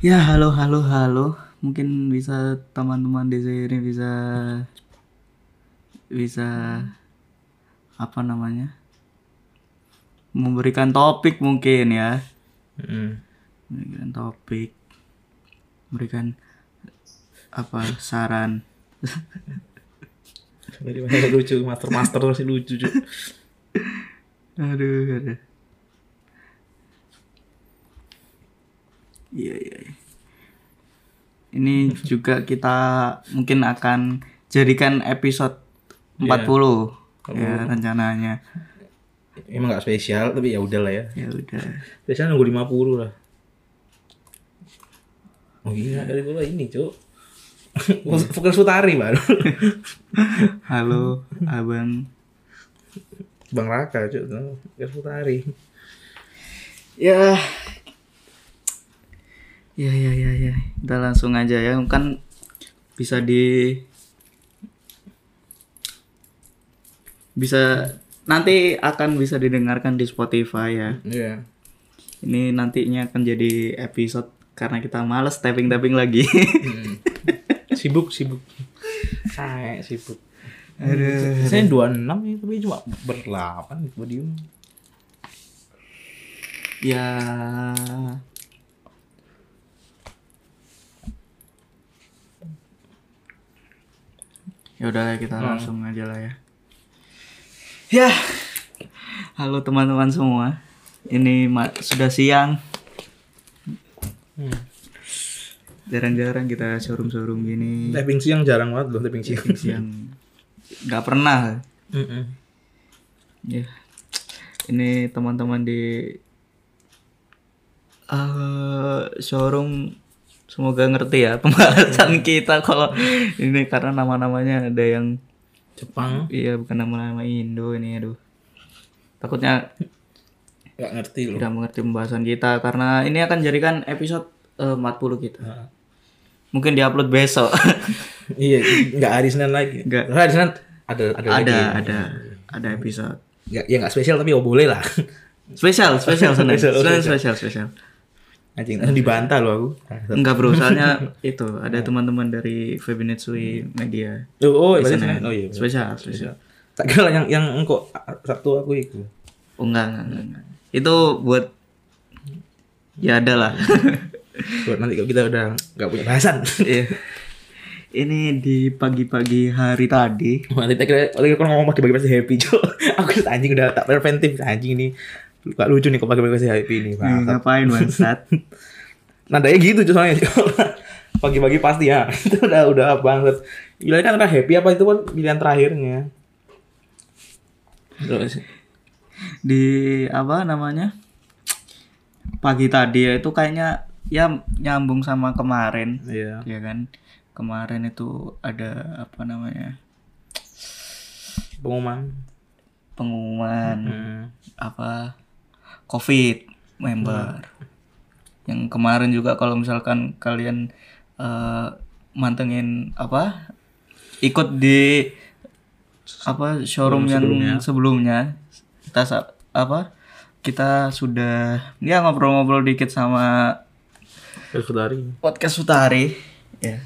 Ya, halo, halo, halo. Mungkin bisa teman-teman di sini bisa bisa apa namanya? Memberikan topik mungkin ya. Mm. Memberikan topik. Memberikan apa saran. Dari mana lucu, master master masih lucu. Aduh, aduh. Iya, iya. iya. Ini juga kita mungkin akan jadikan episode 40 ya rencananya. Emang gak spesial tapi ya udah lah ya. Ya udah. Spesial nunggu 50 lah. Oh iya dari dulu ini cuk. Fokus Sutari baru. Halo, Abang. Bang Raka cuk. Fokus Sutari. Ya. Ya ya ya ya. Kita langsung aja ya. Kan bisa di bisa nanti akan bisa didengarkan di Spotify ya. Iya. Ini nantinya akan jadi episode karena kita males typing-typing lagi. Hmm. Sibuk sibuk. Saya sibuk. Aduh. Saya 26 ya, tapi cuma berlapan di podium. Ya. Ya udah kita langsung aja lah ya. Ya. Halo teman-teman semua. Ini sudah siang. Hmm. Jarang-jarang kita showroom-showroom gini. Tapping siang jarang banget loh tapping siang. Siang. nggak pernah. Ya. Ini teman-teman di eh showroom semoga ngerti ya pembahasan kita kalau ini karena nama-namanya ada yang Jepang iya bukan nama-nama Indo ini aduh. Takutnya nggak ngerti loh. tidak mengerti pembahasan kita karena ini akan jadikan episode eh, 40 kita. Nah. Mungkin diupload besok. iya, nggak hari Senin lagi. Nggak. Hari Senin ada ada lagi. ada ada ada episode. Nggak, ya nggak spesial tapi oh boleh lah. Spesial, spesial Senin. Spesial, spesial, spesial. Anjing, dibantah loh aku. Enggak bro, soalnya itu ada teman-teman dari Febinetsui Media. Oh, oh. Senin. Oh iya. Spesial, spesial. Tak kira yang yang engkau Sabtu aku itu. Oh enggak, enggak, enggak, enggak. Itu buat ya ada lah. Buat nanti kalau kita udah nggak punya bahasan. Iya. Ini di pagi-pagi hari tadi. Nanti tak kira kalau ngomong pagi-pagi pasti happy cok. Aku anjing udah tak preventif anjing ini. Gak lucu nih kok pagi-pagi pasti happy nih. Nih, Bang. ngapain bangsat? Nadanya gitu soalnya. Pagi-pagi pasti ya. Itu udah udah banget. Gila kan udah happy apa itu kan pilihan terakhirnya. Terus Di apa namanya? Pagi tadi ya itu kayaknya ya nyambung sama kemarin, iya. ya kan? Kemarin itu ada apa namanya? Pengumuman. Pengumuman Hmm. apa covid member. Yang kemarin juga kalau misalkan kalian eh, mantengin apa ikut di apa showroom yang sebelumnya. kita apa kita sudah ya ngobrol-ngobrol dikit sama Terus dari. podcast Sutari ya.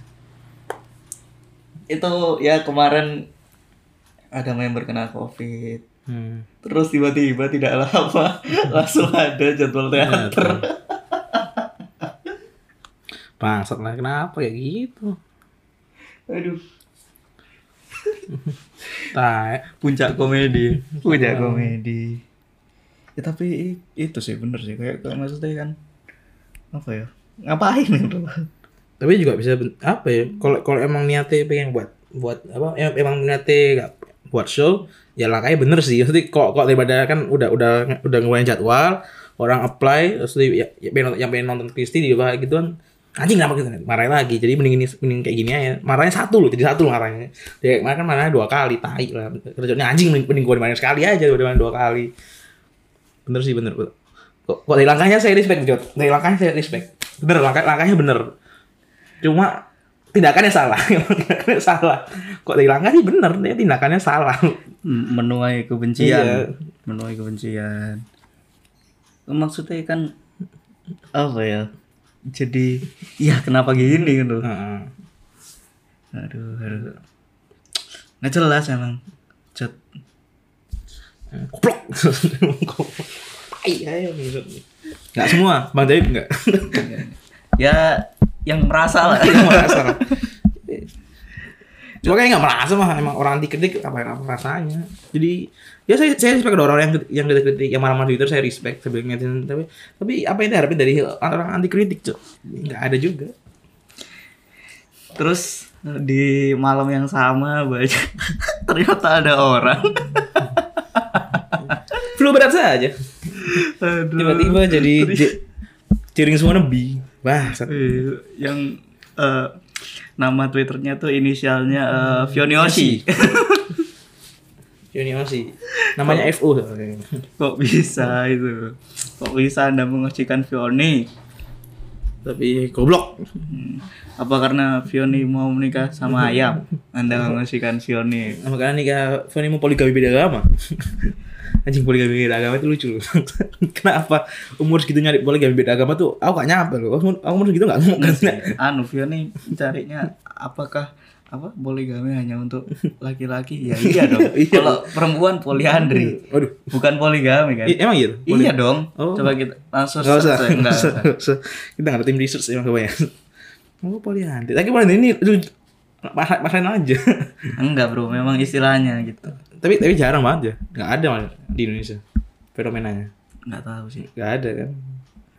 Itu ya kemarin ada member kena covid Hmm. Terus tiba-tiba tidak lama langsung ada jadwal teater. Bangsat lah kenapa kayak gitu? Aduh, Tai. puncak komedi, puncak komedi. Ya tapi itu sih bener sih kayak kayak maksudnya kan apa ya? Ngapain gitu? Tapi juga bisa apa ya? Kalau kalau emang niatnya pengen buat buat apa? em- Emang niatnya gak buat show, ya langkahnya bener sih. Maksudnya kok kok daripada kan udah udah udah ngeluarin jadwal, orang apply, terus di- ya, ya, yang pengen nonton Kristi di bawah gitu kan. Anjing kenapa gitu? Marahin lagi. Jadi mending ini mending kayak gini aja. Marahnya satu loh, jadi satu loh marahnya. Dia kemarin kan marahnya dua kali, tai lah. Kerjanya anjing mending, mending gue dimarahin sekali aja daripada dua kali. Bener sih bener. Kok, kok dari langkahnya saya respect Jod. Dari langkahnya saya respect. Bener langkah langkahnya bener. Cuma tindakannya salah. tindakannya salah. Kok langkah sih bener, dia tindakannya salah. Menuai kebencian, Iya. menuai kebencian. Maksudnya kan apa ya? jadi ya kenapa gini gitu Heeh. aduh aduh nggak jelas emang Cut. Goblok. Iya, Enggak semua, Bang David enggak. ya yang merasa lah Yang merasa. Cuma kayak nggak merasa mah emang orang anti kritik apa yang apa rasanya. Jadi ya saya saya respect ada orang yang yang kritik kritik yang marah-marah Twitter saya respect saya tapi tapi apa yang diharapin dari orang anti kritik cok nggak ada juga. terus di malam yang sama baca ternyata ada orang Flu berat saja. Tiba-tiba jadi ciring semua nebi. Wah, yang eh, nama twitternya tuh inisialnya eh, Fionioshi masih namanya FU. kok bisa itu kok bisa anda mengocikan Fioni Tapi goblok. Hmm. apa karena Fioni mau menikah sama ayam anda mengocikan Fioni Makanya nikah Fani mau poligami beda agama. Anjing poligami beda agama itu lucu loh. Kenapa umur segitu nyari poligami beda agama tuh aku gak nyampe loh. Aku aku umur segitu gak ngomong kan. anu Fioni carinya apakah apa poligami hanya untuk laki-laki ya iya dong Iya. kalau perempuan poliandri Waduh. bukan poligami kan I- emang iya? tuh? iya dong Oh. coba kita langsung Gak usah. Nggak nggak. Kita gak ada tim research emang kebanyakan. Oh poliandri. Tapi poliandri ini lu masa masain aja. enggak bro memang istilahnya gitu tapi tapi jarang banget ya. Gak ada malah di Indonesia fenomenanya. nggak tahu sih Gak ada kan.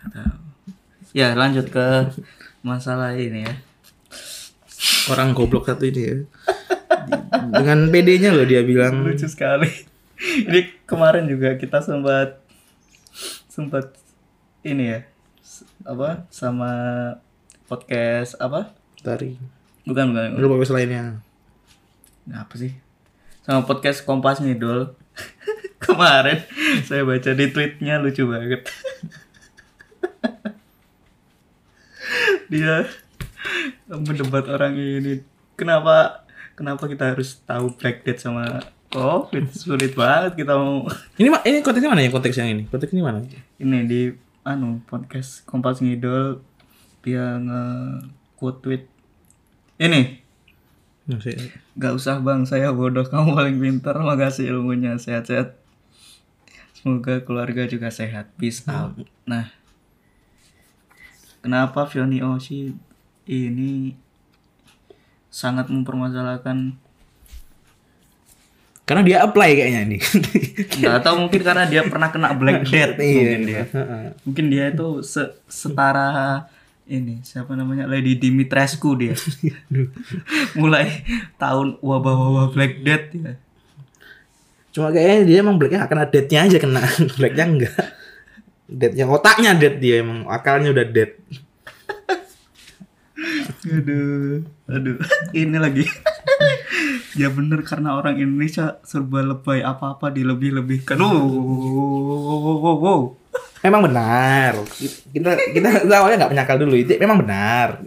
nggak tahu ya lanjut ke masalah ini ya Orang goblok satu ini ya. Dengan PD-nya loh dia bilang lucu sekali ini kemarin juga kita sempat sempat ini ya apa sama podcast apa tari. bukan bukan Lu bagus lainnya. Nah, apa sih sama podcast Kompas Ngidol kemarin saya baca di tweetnya lucu banget. Dia mendebat orang ini. Kenapa kenapa kita harus tahu Black Death sama COVID? Sulit banget kita mau. Ini ma- ini konteksnya mana ya? Konteks yang ini? Konteks ini mana? ini di anu podcast Kompas Ngidol dia nge quote tweet. Ini Gak usah bang, saya bodoh, kamu paling pintar, makasih ilmunya, sehat-sehat. Semoga keluarga juga sehat, peace out. Nah, kenapa Fioni Oshi ini sangat mempermasalahkan? Karena dia apply kayaknya ini. nggak tahu mungkin karena dia pernah kena Black Death mungkin dia. Heeh. mungkin dia itu se- setara ini siapa namanya Lady Dimitrescu dia mulai tahun wabah-wabah Black Death ya Cuma kayaknya dia emang blacknya kena deadnya aja kena. blacknya enggak. Deadnya otaknya dead dia emang akalnya udah dead. Aduh, aduh, ini lagi. ya bener karena orang Indonesia serba lebay apa-apa dilebih-lebihkan. Wow, wow, wow, wow, wow. Memang benar. Kita kita, kita awalnya nggak menyangkal dulu itu memang benar.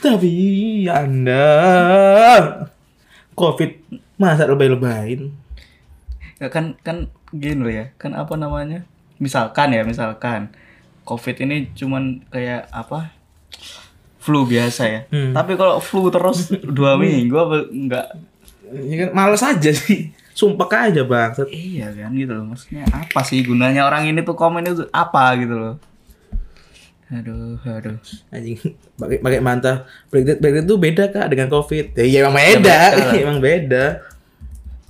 Tapi anda covid masa lebay-lebayin. Ya kan kan gini loh ya, kan apa namanya? Misalkan ya, misalkan COVID ini cuman kayak apa? Flu biasa ya. Hmm. Tapi kalau flu terus dua minggu apa enggak? Ya kan males aja sih. Sumpah aja bang. Iya kan gitu loh. Maksudnya apa sih gunanya orang ini tuh komen itu apa gitu loh. Aduh, aduh. Anjing, pakai pakai. Breakdown breakdown tuh beda kak dengan covid. Ya, iya emang beda, beda lah. emang beda.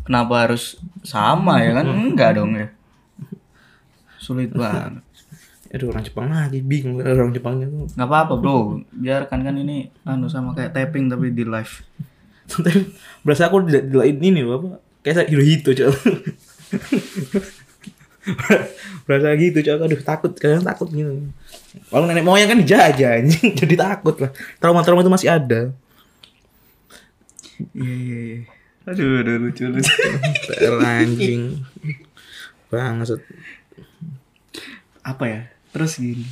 Kenapa harus sama ya kan? Enggak dong ya. Sulit banget. Aduh orang Jepang lagi bingung orang Jepangnya tuh. Nggak apa-apa bro, biarkan kan ini anu sama kayak tapping tapi di live. Berasa aku tidak dilain ini loh apa? Kayak saya Hirohito cok. berasa gitu cok. Aduh takut, kadang takut gitu. Kalau nenek moyang kan dijajah anjing, jadi takut lah. Trauma-trauma itu masih ada. Iya iya iya. Aduh, aduh lucu lucu. Anjing. Bangsat. apa ya? Terus gini.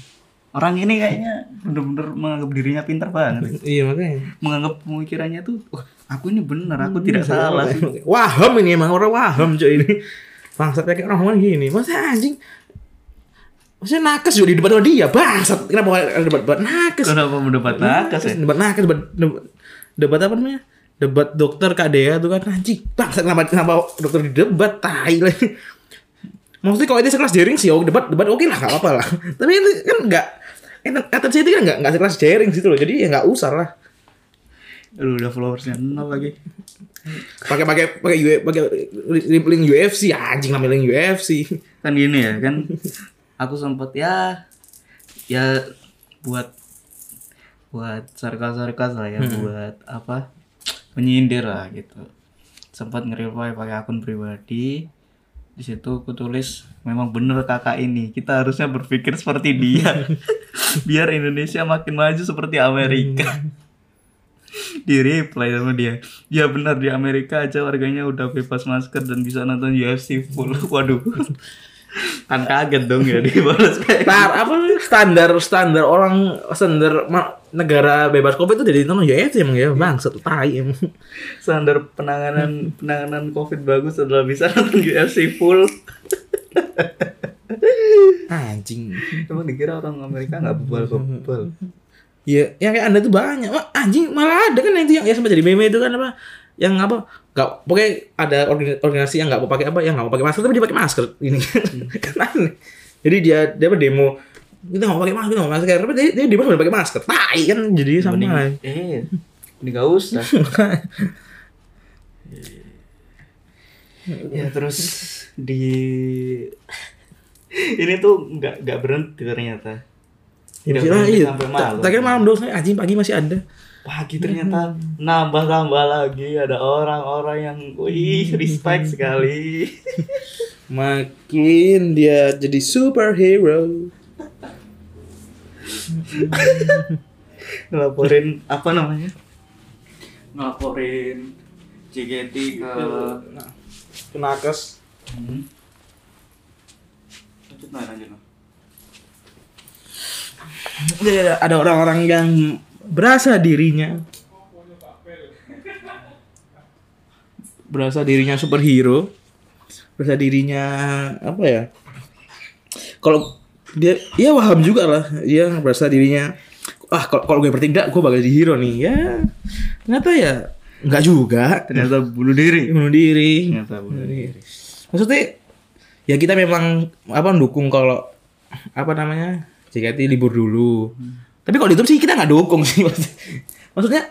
Orang ini kayaknya bener-bener menganggap dirinya pintar banget. Iya makanya. Menganggap pemikirannya tuh, "Wah, aku ini benar, aku tidak salah. Waham ini emang orang waham cuy ini. Bangsat kayak orang ngomong gini. Masa anjing Maksudnya nakes juga di debat sama dia, bangsat. Kenapa ada debat-debat nakes? Kenapa mendapat nakes ya? Debat nakes, debat, debat, debat apa namanya? Debat dokter Kak Dea tuh kan anjing. Bangsat kenapa kenapa dokter di debat tai lah. Maksudnya kalau itu sekelas jaring sih, oh, debat debat oke lah, gak apa-apa lah. Tapi itu kan enggak kata saya itu kan enggak enggak sekelas jaring gitu loh. Jadi ya enggak usah lah. Lu udah followersnya nol lagi. Pakai pakai pakai U- pakai link UFC anjing namanya link UFC. Kan gini ya, kan aku sempet ya ya buat buat sarkas-sarkas lah ya, buat apa? menyindir lah gitu. Sempat nge-reply pakai akun pribadi. Di situ aku tulis memang bener kakak ini. Kita harusnya berpikir seperti dia. Biar Indonesia makin maju seperti Amerika. di reply sama dia ya benar di Amerika aja warganya udah bebas masker dan bisa nonton UFC full waduh kan kaget dong ya dibalas kayak Tar, apa namanya? standar standar orang standar negara bebas covid itu jadi nonton UFC emang ya bang satu tai emang. standar penanganan penanganan covid bagus adalah bisa nonton UFC full anjing emang dikira orang Amerika nggak bebal bebal Iya, yang kayak anda tuh banyak. Wah, anjing malah ada kan yang itu yang, yang sempat jadi meme itu kan apa? Yang apa? Gak, pokoknya ada organ- organisasi yang nggak mau pakai apa? Yang nggak mau pakai masker tapi dia pakai masker ini. kan aneh. Jadi dia dia demo kita nggak mau pakai masker, nggak mau masker, tapi dia, dia demo sambil pakai masker. Tai kan jadi sama. mending eh ini gak usah ya terus di ini tuh nggak nggak berhenti ternyata tidak berhenti iya. sampai malam tak kira malam dong, saya anjing pagi masih ada. Pagi ternyata nambah tambah lagi ada orang-orang yang wih respect sekali Makin dia jadi superhero. ngelaporin apa namanya ngelaporin JKT ke Kenakes. Hmm. lanjut nah lanjut nah. Ya, ada orang-orang yang berasa dirinya. Berasa dirinya superhero. Berasa dirinya apa ya? Kalau dia ya paham juga lah. Dia berasa dirinya ah kalau kalau gue bertindak gue bakal jadi hero nih. Ya ternyata ya? Nggak juga. Ternyata bunuh diri. Bunuh diri. Ternyata bunuh diri. maksudnya ya kita memang apa dukung kalau apa namanya JKT libur dulu tapi kalau ditutup sih kita nggak dukung sih maksudnya,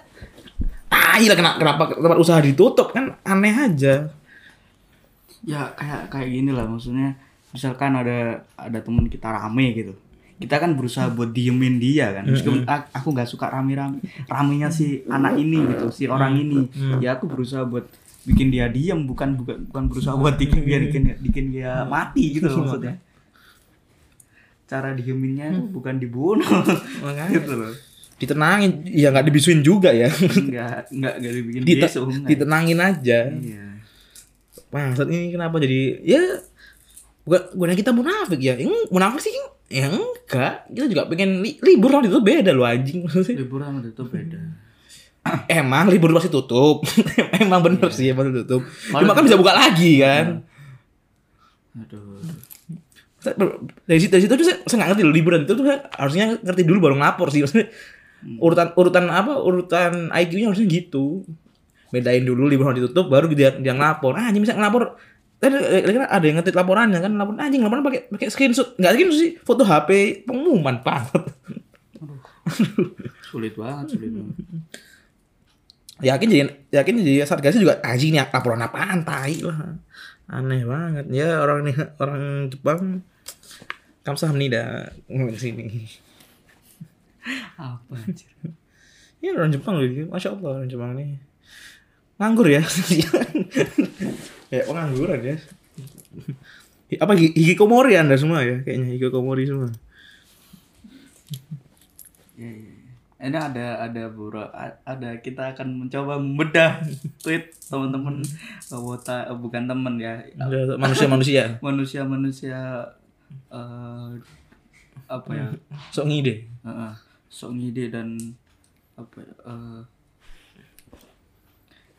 tai lah kenapa, kenapa tempat usaha ditutup? Kan aneh aja. Ya kayak kayak gini lah maksudnya misalkan ada ada temen kita rame gitu. Kita kan berusaha buat diemin dia kan. Meskipun aku nggak suka rame-rame ramenya si anak ini gitu si orang ini. Ya aku berusaha buat bikin dia diem bukan bukan bukan berusaha buat bikin biar bikin bikin dia mati gitu loh maksudnya cara dieminnya tuh bukan dibunuh. Gitu loh. Ditenangin ya nggak dibisuin juga ya. Nggak nggak nggak dibikin Dite- nggak. ditenangin aja. Iya. Bangsat ini kenapa jadi ya bukan bukan kita munafik ya. Yang munafik sih ya enggak. Kita juga pengen li- libur lah itu beda loh anjing. Maksudnya liburan itu beda. Emang libur pasti tutup. emang bener sih emang tutup. Cuma kan bisa buka lagi kan. aduh Dari situ dari situ tuh saya, saya nggak ngerti loh liburan itu tuh saya harusnya ngerti dulu baru ngelapor sih. Maksudnya urutan urutan apa urutan IQ-nya harusnya gitu. Bedain dulu liburan ditutup baru dia dia ngelapor. Ah, anjing bisa ngelapor. Tadi kira ada yang ngetik laporannya kan lapor anjing laporan pakai pakai screenshot nggak screenshot sih foto HP pengumuman banget sulit banget sulit banget yakin jadi yakin jadi satgasnya juga anjing nih laporan apaan tai lah aneh banget ya orang nih orang Jepang kamsahamnida ngomong sini. Apa anjir? Ya orang Jepang loh masya Allah orang Jepang nih nganggur ya? Ya pengangguran ya. Apa hi- hikikomori anda semua ya? Kayaknya hikikomori semua. Iya. Ini ada ada bro, ada kita akan mencoba membedah tweet teman-teman eh, bukan teman ya. Manusia manusia manusia-manusia eh apa ya? Sok ngide. Eh, eh, sok ngide dan apa eh,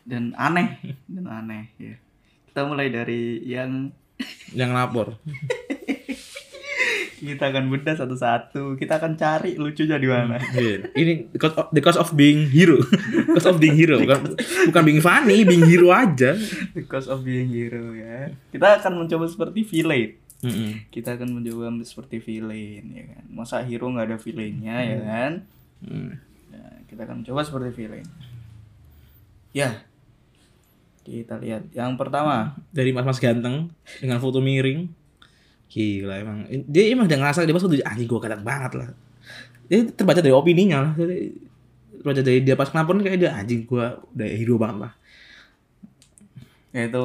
dan aneh dan aneh ya. Kita mulai dari yang yang lapor. Kita akan bedah satu-satu. Kita akan cari lucunya di mana. Iya. Ini the cost of, the cost of being hero. cost of being hero. Bukan bukan being funny, being hero aja. because of being hero ya. Kita akan mencoba seperti villain Mm-mm. kita akan mencoba seperti villain ya kan masa hero nggak ada villainnya ya kan Mm. Ya, kita akan coba seperti villain ya kita lihat yang pertama Dari mas-mas ganteng dengan foto miring. Gila emang. Dia emang udah ngerasa dia pas udah anjing gua kata banget lah. Dia terbaca dari opininya lah. Jadi, Terbaca dari dia pas kenapa kayak dia anjing gua udah hero banget lah. yaitu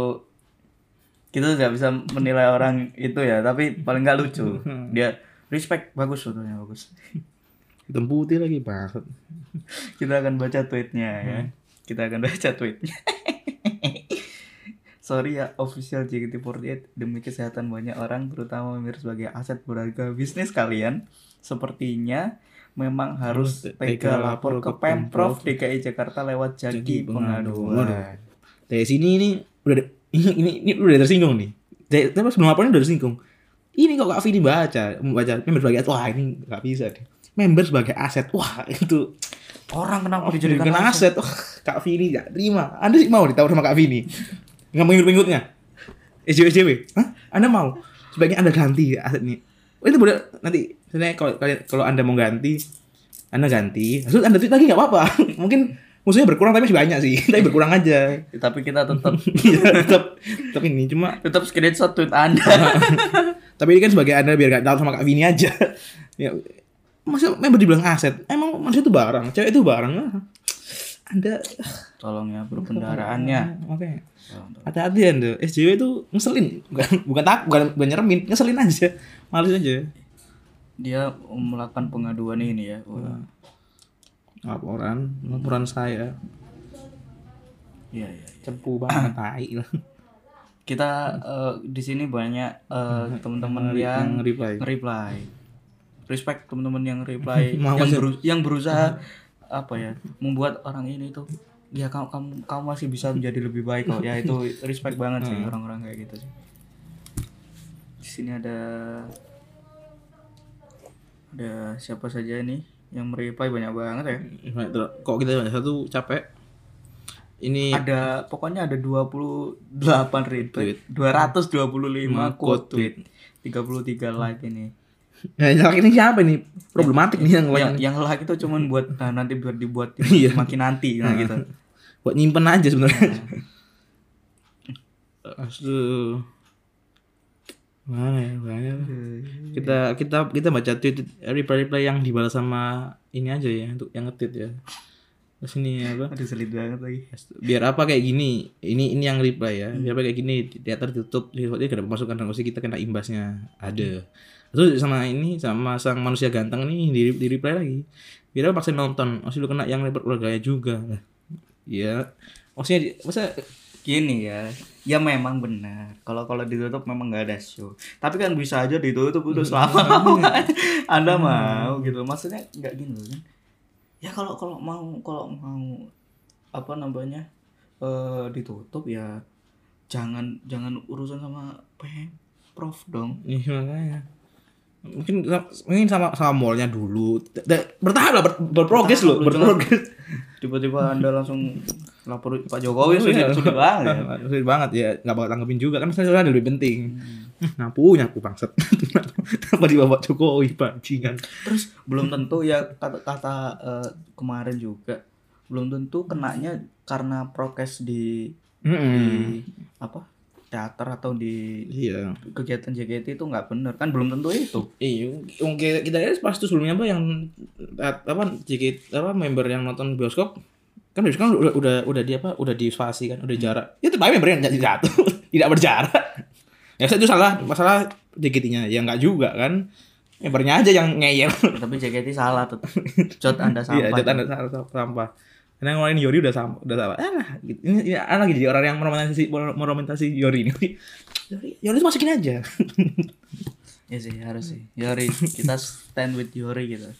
kita nggak bisa menilai orang itu ya tapi paling nggak lucu. Dia respect bagus fotonya bagus. Hitam putih lagi banget. kita akan baca tweetnya ya. Kita akan baca tweetnya. Sorry ya official JKT48 demi kesehatan banyak orang terutama memir sebagai aset berharga bisnis kalian sepertinya memang harus tega lapor ke Pemprov DKI Jakarta lewat jadi Jadi pengaduan. Dari sini ini udah ini ini, ini udah tersinggung nih. Tapi sebelum laporan udah tersinggung. Ini kok Kak Vini baca, baca member sebagai aset. Wah, ini nggak bisa deh. Member sebagai aset. Wah, itu orang kenapa Oh, dijadikan aset aset. Wah, Kak Vini gak terima. Anda sih mau ditawar sama Kak Vini. Nggak mengingut-ingutnya. SJW, SJW. Hah? Anda mau? Sebaiknya Anda ganti aset ini. Oh, itu boleh nanti sebenarnya kalau kalian kalau Anda mau ganti, Anda ganti. Terus Anda tweet lagi nggak apa-apa. Mungkin musuhnya berkurang tapi masih banyak sih. tapi berkurang aja. tapi kita tetap Iya, tetap tetap ini cuma tetap screenshot tweet anda tapi ini kan sebagai anda biar gak tahu sama Kak Vini aja. ya, masa member dibilang aset? Emang manusia itu barang, cewek itu barang. Anda tolong ya berkendaraannya Oke. Hati-hati anda. SJW itu ngeselin, bukan bukan tak, bukan, bukan nyeremin, ngeselin aja, males aja. dia melakukan pengaduan ini ya Wah. Laporan, laporan saya. Iya iya cepu banget tai lah. kita eh, di sini banyak eh, teman-teman yang Yang reply. reply respect teman-teman yang reply yang, beru- yang berusaha apa ya membuat orang ini tuh ya kamu kamu kamu masih bisa menjadi lebih baik kok. Ya itu respect banget sih orang-orang kayak gitu sih. Di sini ada ada siapa saja ini yang mereply banyak banget ya Kok kita banyak satu capek? Ini ada pokoknya ada 28 retweet, 225 quote tweet, 33 like ini. Ya, yang ini siapa nih? Problematik nih yang Yang yang yang like itu cuman buat nah, nanti biar dibuat Iya. makin nanti nah gitu. buat nyimpen aja sebenarnya. Aduh. Mana ya, banyak. Kita kita kita baca tweet reply reply yang dibalas sama ini aja ya untuk yang nge-tweet ya. Terus ini apa? Aduh sulit banget lagi. Biar apa kayak gini. Ini ini yang reply ya. Biar apa kayak gini teater tutup dia kena pemasukan dan kita kena imbasnya. Ada. Terus sama ini sama sang manusia ganteng nih di, di reply lagi. Biar apa paksa nonton. Masih lu kena yang report keluarganya juga. Ya. Maksudnya masa Gini ya, ya memang benar. Kalau kalau ditutup memang nggak ada show. Tapi kan bisa aja ditutup udah selama Anda mau gitu. Maksudnya nggak gini kan. Ya kalau kalau mau kalau mau apa namanya eh ditutup ya jangan jangan urusan sama prof dong. Iya makanya. Mungkin mungkin sama sama mallnya dulu. Bertahap lah, ber, berprogres loh, berprogres. Tiba-tiba Anda langsung lapor Pak Jokowi sudah sudah banget. ya. Sulit banget ya, nggak bakal tanggepin juga kan misalnya ada lebih penting. Nyapu, nyapu bangsat. Kenapa dibawa Jokowi bajingan? Terus belum tentu ya kata-kata eh, kemarin juga belum tentu kenanya karena prokes di di apa teater atau di Iya. kegiatan JKT itu nggak bener kan belum tentu itu Iya, yang kita kita lihat pas itu sebelumnya apa yang eh, apa JKT apa member yang nonton bioskop kan kan udah udah udah di apa udah dispasi kan udah jarak. Ya aja member yang jadi jatuh tidak berjarak. Ya itu salah masalah JKT-nya ya nggak juga kan. Membernya aja yang ngeyel. Tapi JKT salah tuh jod anda iya sampah. Jatuh anda salah salah- sampah. Karena ngelain Yori udah sama udah sama ah gitu. ini, ini ada lagi jadi orang yang meromantisasi meromantisasi Yori ini. Yori? Yori itu masukin aja. Ya sih harus sih. Yori kita stand with Yori gitu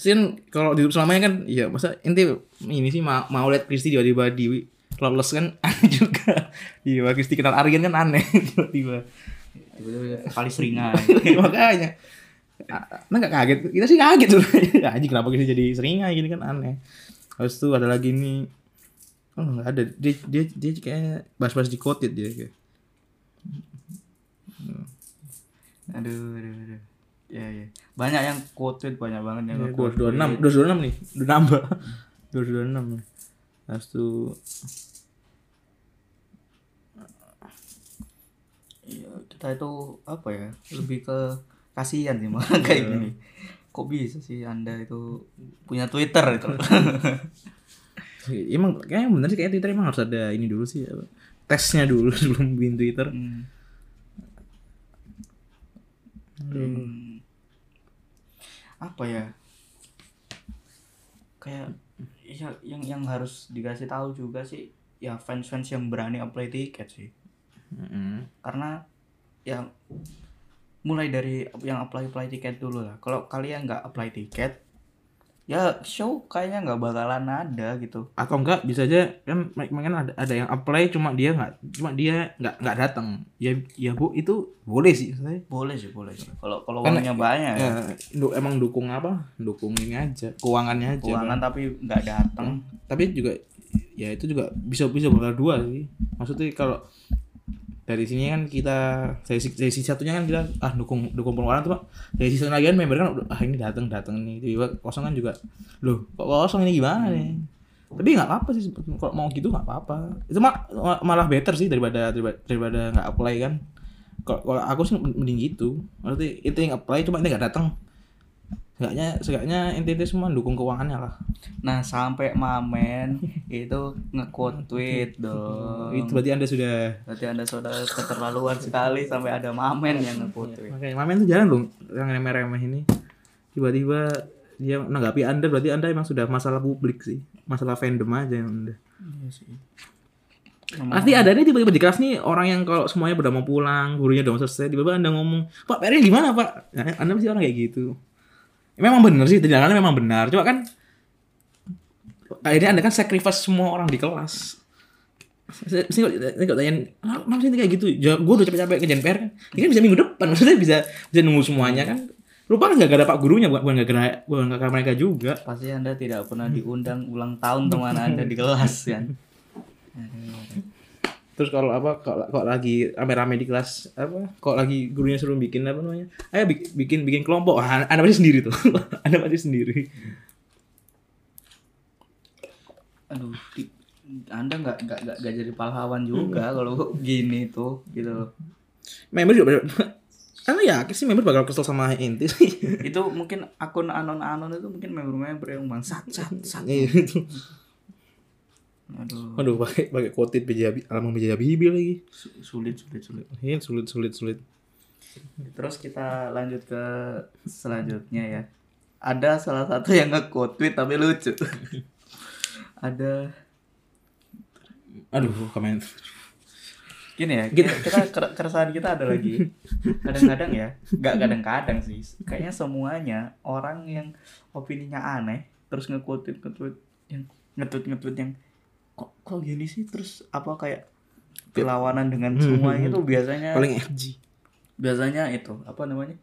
Pasti kan kalau di selamanya kan ya masa inti ini sih mau, mau lihat Kristi tiba-tiba di loveless kan aneh juga. Iya, Kristi kenal Aryan kan aneh tiba-tiba. tiba-tiba kali seringai makanya. Nah nggak kaget? Kita sih kaget sebenarnya anjing kenapa kita jadi seringai gini kan aneh. Habis itu ada lagi nih. Oh nggak ada. Dia dia dia kayak bahas-bahas di quoted dia kayak. Aduh aduh aduh. Ya ya banyak yang quoted banyak banget yang dua nge-quote. dua enam dua enam nih udah nambah. Dua dua enam itu Iya, kita itu apa ya lebih ke kasihan sih malah kayak gini. Kok bisa sih anda itu punya twitter itu emang kayaknya bener sih kayak Twitter emang harus ada ini dulu sih apa, tesnya dulu sebelum bikin Twitter. Hmm. Hmm. Apa ya? Kayak ya yang yang harus dikasih tahu juga sih ya fans fans yang berani apply tiket sih. Mm-mm. karena ya mulai dari yang apply apply tiket dulu lah. Kalau kalian nggak apply tiket ya show kayaknya nggak bakalan ada gitu. Atau enggak bisa aja kan mungkin ada ada yang apply cuma dia nggak cuma dia nggak nggak datang ya ya bu itu boleh sih saya boleh sih boleh sih. Kalau kalau Kan- uangnya banyak ya, ya, du- emang dukung apa? Dukung ini aja keuangannya aja. Keuangan Bang. tapi nggak datang tapi juga ya itu juga bisa bisa bakal dua sih. Maksudnya kalau dari sini kan kita dari, dari sisi satunya kan kita ah dukung dukung pengeluaran tuh Pak. dari sisi lain member kan udah, ah ini datang datang nih. Tiba kosong kan juga loh kok kosong ini? Gimana nih? Tapi nggak apa-apa sih kalau mau gitu nggak apa-apa. Itu mah malah better sih daripada daripada, daripada nggak apply kan. Kalau kalau aku sih mending gitu. Maksudnya itu yang apply cuma ini nggak datang Seenggaknya, seenggaknya intinya semua dukung keuangannya lah. nah sampai mamen itu nge-quote tweet dong Itu berarti anda sudah berarti anda sudah keterlaluan sekali sampai ada mamen yang nge-quote tweet Makanya Mamen tuh jalan loh yang remeh-remeh ini. Tiba-tiba dia menanggapi Anda berarti Anda emang sudah masalah publik sih. Masalah fandom aja yang Anda. Iya sih. Pasti ada nih tiba-tiba di kelas nih orang yang kalau semuanya udah mau pulang, gurunya udah mau selesai, tiba-tiba Anda ngomong, "Pak, PR-nya gimana, Pak?" Nah, anda pasti orang kayak gitu. Memang benar sih, tindakannya memang benar. Cuma kan akhirnya Anda kan sacrifice semua orang di kelas. Kok tanyain, "Ah, kenapa sih kayak gitu? Ya, gue udah capek-capek ngerjain PR kan. Ini kan bisa minggu depan, maksudnya bisa bisa nunggu semuanya kan. Lupa kan gak ada pak gurunya, bukan bukan gara bukan gara mereka juga. pasti anda tidak pernah diundang ulang tahun teman anda di kelas kan Terus kalau apa kalau kok lagi rame-rame di kelas apa kok lagi gurunya suruh bikin apa namanya? Ayo bik- bikin bikin kelompok. Ah, Anda pasti sendiri tuh. anda pasti sendiri. aduh di- anda nggak nggak nggak jadi pahlawan juga kalau gini tuh gitu loh. Member juga Anda yakin sih member bakal kesel sama inti sih. itu mungkin akun anon-anon itu mungkin member-member yang bangsat sat sat Gitu. Aduh. Aduh pakai pakai quoted BJ Habib, alamat BJ Habibie lagi. su- sulit sulit sulit. Ini sulit sulit sulit. terus kita lanjut ke selanjutnya ya. Ada salah satu yang nge-quote tweet tapi lucu. Ada. Aduh, komen. gini ya kita, kita ker- keresahan kita ada lagi. Kadang-kadang ya nggak kadang-kadang sih. Kayaknya semuanya orang yang opininya aneh terus nge-quote nge-tweet yang nge-tweet nge-tweet yang kok kok gini sih? Terus apa kayak perlawanan dengan semuanya itu biasanya Paling edgy. biasanya itu apa namanya?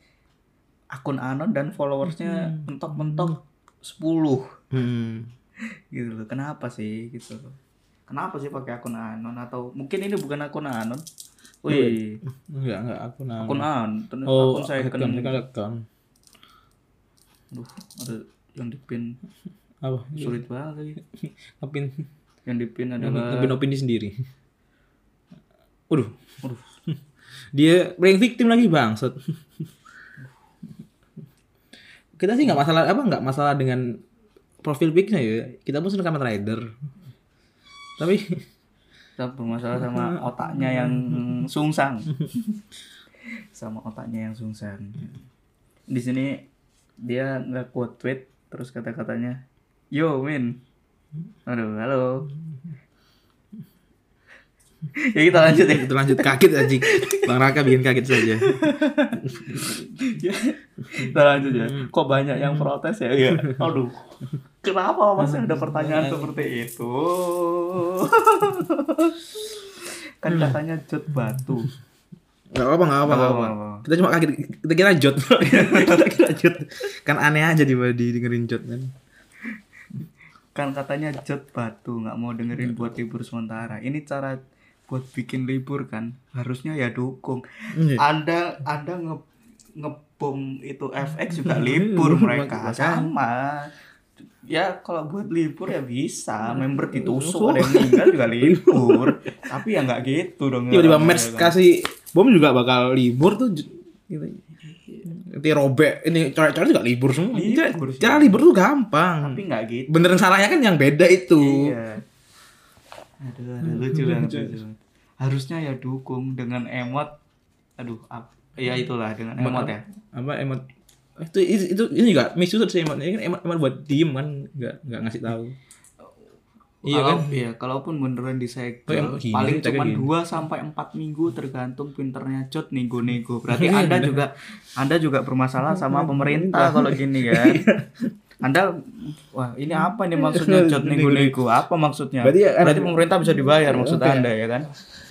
Akun anon dan followersnya mentok-mentok 10 Hmm. gitu loh kenapa sih? Gitu loh. Kenapa sih pakai akun anon? Atau mungkin ini bukan akun anon? Wih. Enggak, enggak aku nah. akun anon Oh, akun saya kan account, account. Aduh, ada yang di pin. Apa? sulit banget lagi. Ngepin, yang di pin adalah ngepin opini sendiri. Waduh. Waduh. Dia playing victim lagi bangsat. Kita sih nggak masalah apa nggak masalah dengan profil picnya ya. Kita pun sudah Kamen Rider. Tapi kita bermasalah sama otaknya yang sungsang sama otaknya yang sungsang di sini dia nggak quote tweet terus kata-katanya yo min aduh halo ya kita lanjut ya itu lanjut kaget anjing. Bang Raka bikin kaget saja. kita lanjut ya kok banyak yang protes ya ya aduh kenapa masih ada pertanyaan seperti itu kan katanya jod batu Gak apa nggak apa nggak Apa, apa. apa, apa. Kita cuma kaget kita kira jot. kita kira jot. Kan aneh aja di di dengerin jot kan. Kan katanya jod batu nggak mau dengerin buat libur sementara. Ini cara buat bikin libur kan. Harusnya ya dukung. Iya. Anda Anda nge ngebom itu FX juga libur mereka sama. Ya kalau buat libur ya bisa, member ditusuk ada yang meninggal juga libur. Tapi ya nggak gitu dong. Tiba-tiba kan? kasih bom juga bakal libur tuh. Gitu. Nanti robek ini coret-coret juga libur semua. Libur sih. Cara libur tuh gampang. Tapi nggak gitu. Beneran salahnya kan yang beda itu. Iya. Aduh, aduh lucu banget, lucu. Harusnya ya dukung dengan emot. Aduh, ap- ya itulah dengan emot ya. Apa emot itu itu, itu ini juga misu sih emot ini kan emot, emot buat diem kan nggak nggak ngasih tahu. Iya Kalau- kan? Iya, kalaupun beneran disegel, Oh, emang gini, paling cuma. 2 sampai 4 minggu tergantung pinternya Jot nego-nego. Berarti Anda juga Anda juga bermasalah sama pemerintah kalau gini ya. Anda wah, ini apa nih maksudnya Jot nego-nego? Apa maksudnya? Berarti ya- Berarti pemerintah bisa dibayar maksud Oke. Anda ya kan?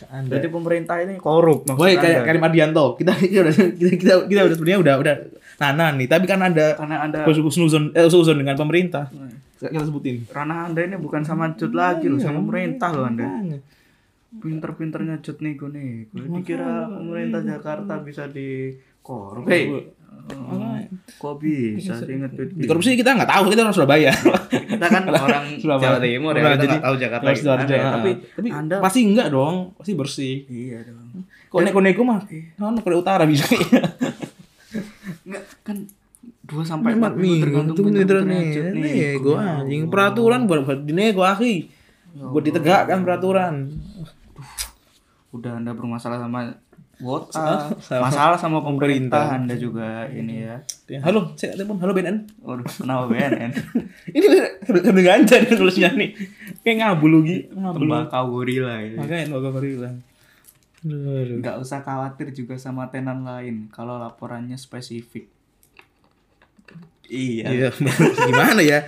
Anda. Berarti pemerintah ini korup maksud Anda. kayak Karim Ardianto kita kita udah kita kita, kita udah sebenarnya udah udah nanan nih tapi kan ada Karena Anda husnuzon eh dengan pemerintah kita sebutin. Ranah Anda ini bukan sama Jot lagi loh, sama pemerintah loh Anda. Pinter-pinternya Jot nego-nego. Dikira pemerintah Jakarta bisa di korup. Hei, oh, kok bisa nge-tweet di korupsi kita nggak tahu kita orang Surabaya. Kita kan orang Surabaya. Jawa Timur ya, kita nggak tahu Jakarta harus Jawa- ya. Tapi, tapi Anda pasti enggak dong pasti bersih. Iya dong. kok neko-neko mah? non Korea Utara bisa. kan 2 sampai empat 4 minggu tergantung pinter-pinternya nih nih gue anjing. peraturan buat buat dinego akhi. Buat ditegakkan peraturan. Udah Anda bermasalah sama wota, Sama- masalah sama pemerintah. Anda juga ini ya. halo saya telepon. Halo BNN Waduh, kenapa BNN? ini sambil ganja nih tulisnya nih. Kayak ngabul lagi ngabul. Tembakau gorila ya. makanya nggak gorila nggak usah khawatir juga sama tenan lain kalau laporannya spesifik. Iya. Iya, gimana ya?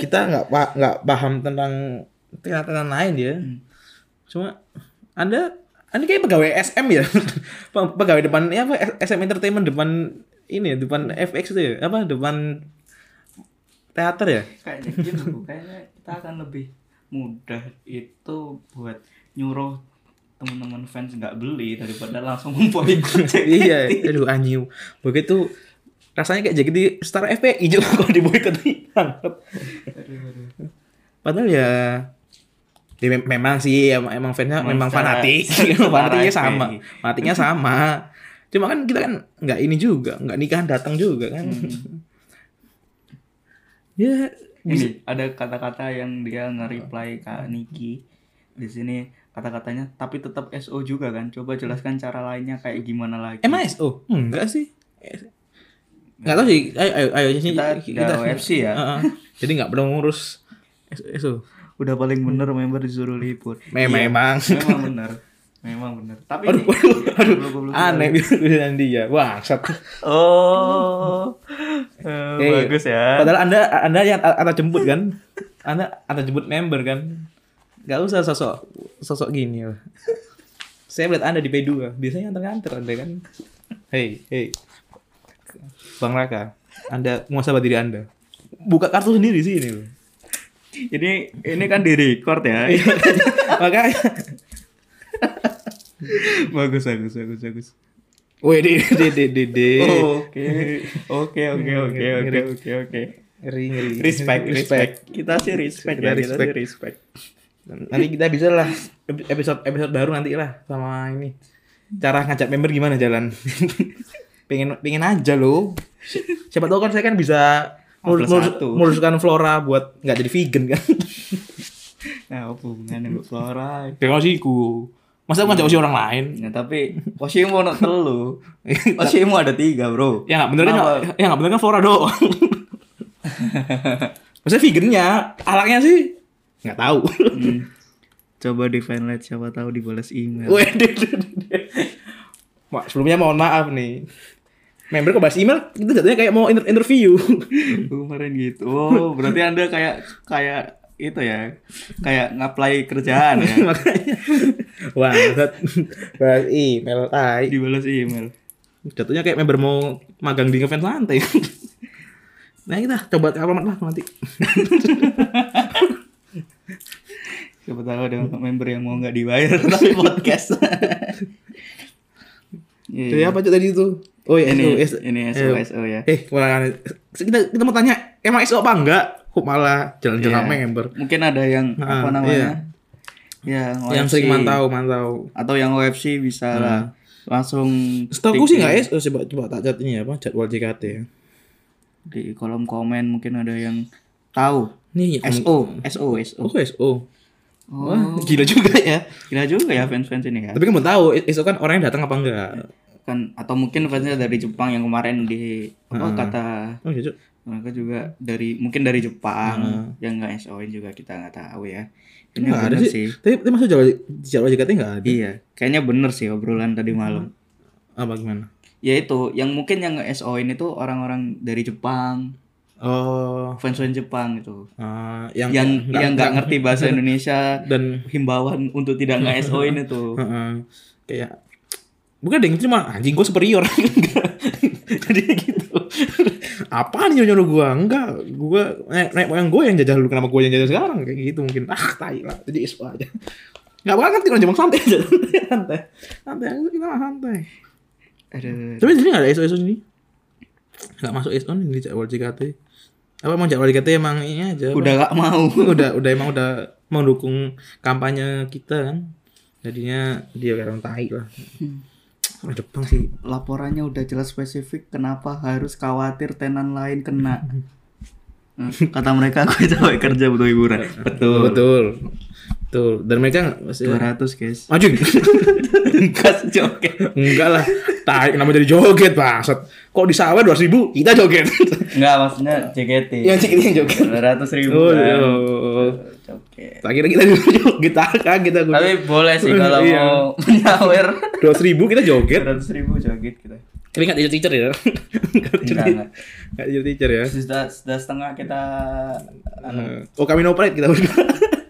Kita nggak pa nggak paham tentang tenan lain ya. Cuma Anda Anda kayak pegawai SM ya? Pe- pegawai depan ya apa SM Entertainment depan ini ya, depan FX itu ya? Apa depan teater ya? Kayaknya gitu, kayaknya kita akan lebih mudah itu buat nyuruh teman-teman fans nggak beli daripada langsung memboikot iya, aduh anjing. Begitu rasanya kayak jadi star FPI juga kalau diboikot banget. Padahal ya Ya, mem- memang sih em- emang fansnya memang fanatik, fanatiknya sama, fanatiknya sama. Cuma kan kita kan nggak ini juga, nggak nikahan datang juga kan. ya Ini ada kata-kata yang dia nge-reply Kak Niki di sini kata-katanya tapi tetap SO juga kan. Coba jelaskan cara lainnya kayak gimana lagi. emang SO? Enggak sih. Nggak tahu sih. Ayo ayo ayo sini Kita nggak OFC ya? Heeh. Jadi nggak perlu ngurus SO. Udah paling bener member disuruh libur. Memang Iya, emang. memang bener. Memang bener. Tapi Aduh, ini- aduh, aduh, aneh bilang dia. Wah, Oh, eh, Eh, bagus ya. Padahal anda anda yang anda jemput kan, anda anda jemput member kan, nggak usah sosok sosok gini lah. Saya melihat anda di P2, biasanya antar-antar anda kan. Hei, hei, Bang Raka, anda muasabah diri anda. Buka kartu sendiri sih ini. Ini ini kan di record ya. Makanya, bagus bagus bagus bagus. woi, de, de, de, de, de. Oke oke oke oke oke oke oke. ngeri, ngeri. Respect respect. Kita sih respect Kita ya kita sih respect. respect. Nanti kita bisa lah episode episode baru nanti lah sama ini. Cara ngajak member gimana jalan? pengen pengen aja loh. Si- Siapa tahu kan saya kan bisa nguruskan flora buat nggak jadi vegan kan. Nah hubungannya mbak Flora. Kayak ku. Masa aku ngajak orang lain? Ya tapi Oshimu nak telu. Oshimu ada tiga bro. Ya nggak bener kan? Ya nggak bener kan flora doang. Maksudnya vegannya, alaknya sih nggak tahu. Hmm. Coba di fanlight siapa tahu dibalas email. Wah, sebelumnya mohon maaf nih. Member kok bahas email, itu jatuhnya kayak mau inter- interview. Kemarin gitu. Oh, berarti Anda kayak kayak itu ya. Kayak ngapply kerjaan ya. makanya Wah. Balas email tai. Dibalas email. Jatuhnya kayak member mau magang di ngefans santai. nah kita coba alamat lah nanti. Siapa tahu ada member yang mau nggak dibayar tapi podcast. Jadi apa Cok, tadi itu? Oh ya, ini SO, ini SO SO ya. Eh, malah kita kita mau tanya, emang SO apa enggak? Kok malah jalan-jalan Iya. member? Mungkin ada yang Ah, apa namanya? Ya, Yang OFC. sering mantau, mantau. atau yang OFC bisa lah langsung Setahu sih nggak SO, coba coba tak cat ini ya, apa jadwal JKT ya. di kolom komen mungkin ada yang tahu Nih, SO SO SO Oh, SO. Oh, Wah, gila juga ya. gila juga ya fans-fans ini ya. Tapi kamu tahu SO kan orangnya datang apa enggak? Kan atau mungkin fansnya dari Jepang yang kemarin di apa kata Oh, iya, mereka juga dari mungkin dari Jepang yang nggak SO-in juga kita nggak tahu ya. Ini Enggak ada bener sih. Tapi, tapi masuk jadwal jadwal JKT enggak ada. Iya, kayaknya bener sih obrolan tadi malam. Apa gimana? Ya itu, yang mungkin yang nge SO-in itu orang-orang dari Jepang, Oh, fans-fans Jepang itu. ah, yang yang yang nggak ngerti bahasa Indonesia dan himbauan untuk tidak nge SO ini tuh Heeh. kayak bukan deh cuma anjing gue superior. Jadi gitu. Apa nih nyuruh gue enggak. Gue naik naik moyang gue yang jajah dulu. Kenapa gue yang jajah sekarang? Kayak gitu mungkin. Ah tai lah. Jadi isu aja. Nggak bakal ngerti orang Jepang santai. Aja santai. Santai aja kita mah santai. Tapi di sini nggak ada isu isu sini nggak masuk isu nih di jadwal JKT apa emang jadwal JKT emang ini aja udah gak mau. Udah udah emang udah mendukung kampanye kita kan. Jadinya dia kayak tai lah. Orang Jepang sih. Laporannya udah jelas spesifik kenapa harus khawatir tenan lain kena? Hmm, kata mereka aku capek kerja butuh hiburan. Betul. Betul. Betul. Dan mereka nggak masih 200 guys. Maju gas joget. Enggak lah. Tai kenapa jadi joget bangsat? Kok di sawah dua ribu? Kita joget. Enggak maksudnya JKT yang ini yang joget. 200 ribu oh, kan. oh. tak kira kita juga joget kan kita tapi boleh sih kalau Iya. mau menyawer dua ribu kita joget 200 ribu joget kita tapi nggak teacher teacher ya nggak enggak. nggak teacher teacher ya sudah sudah setengah kita anu, oh kami no pride kita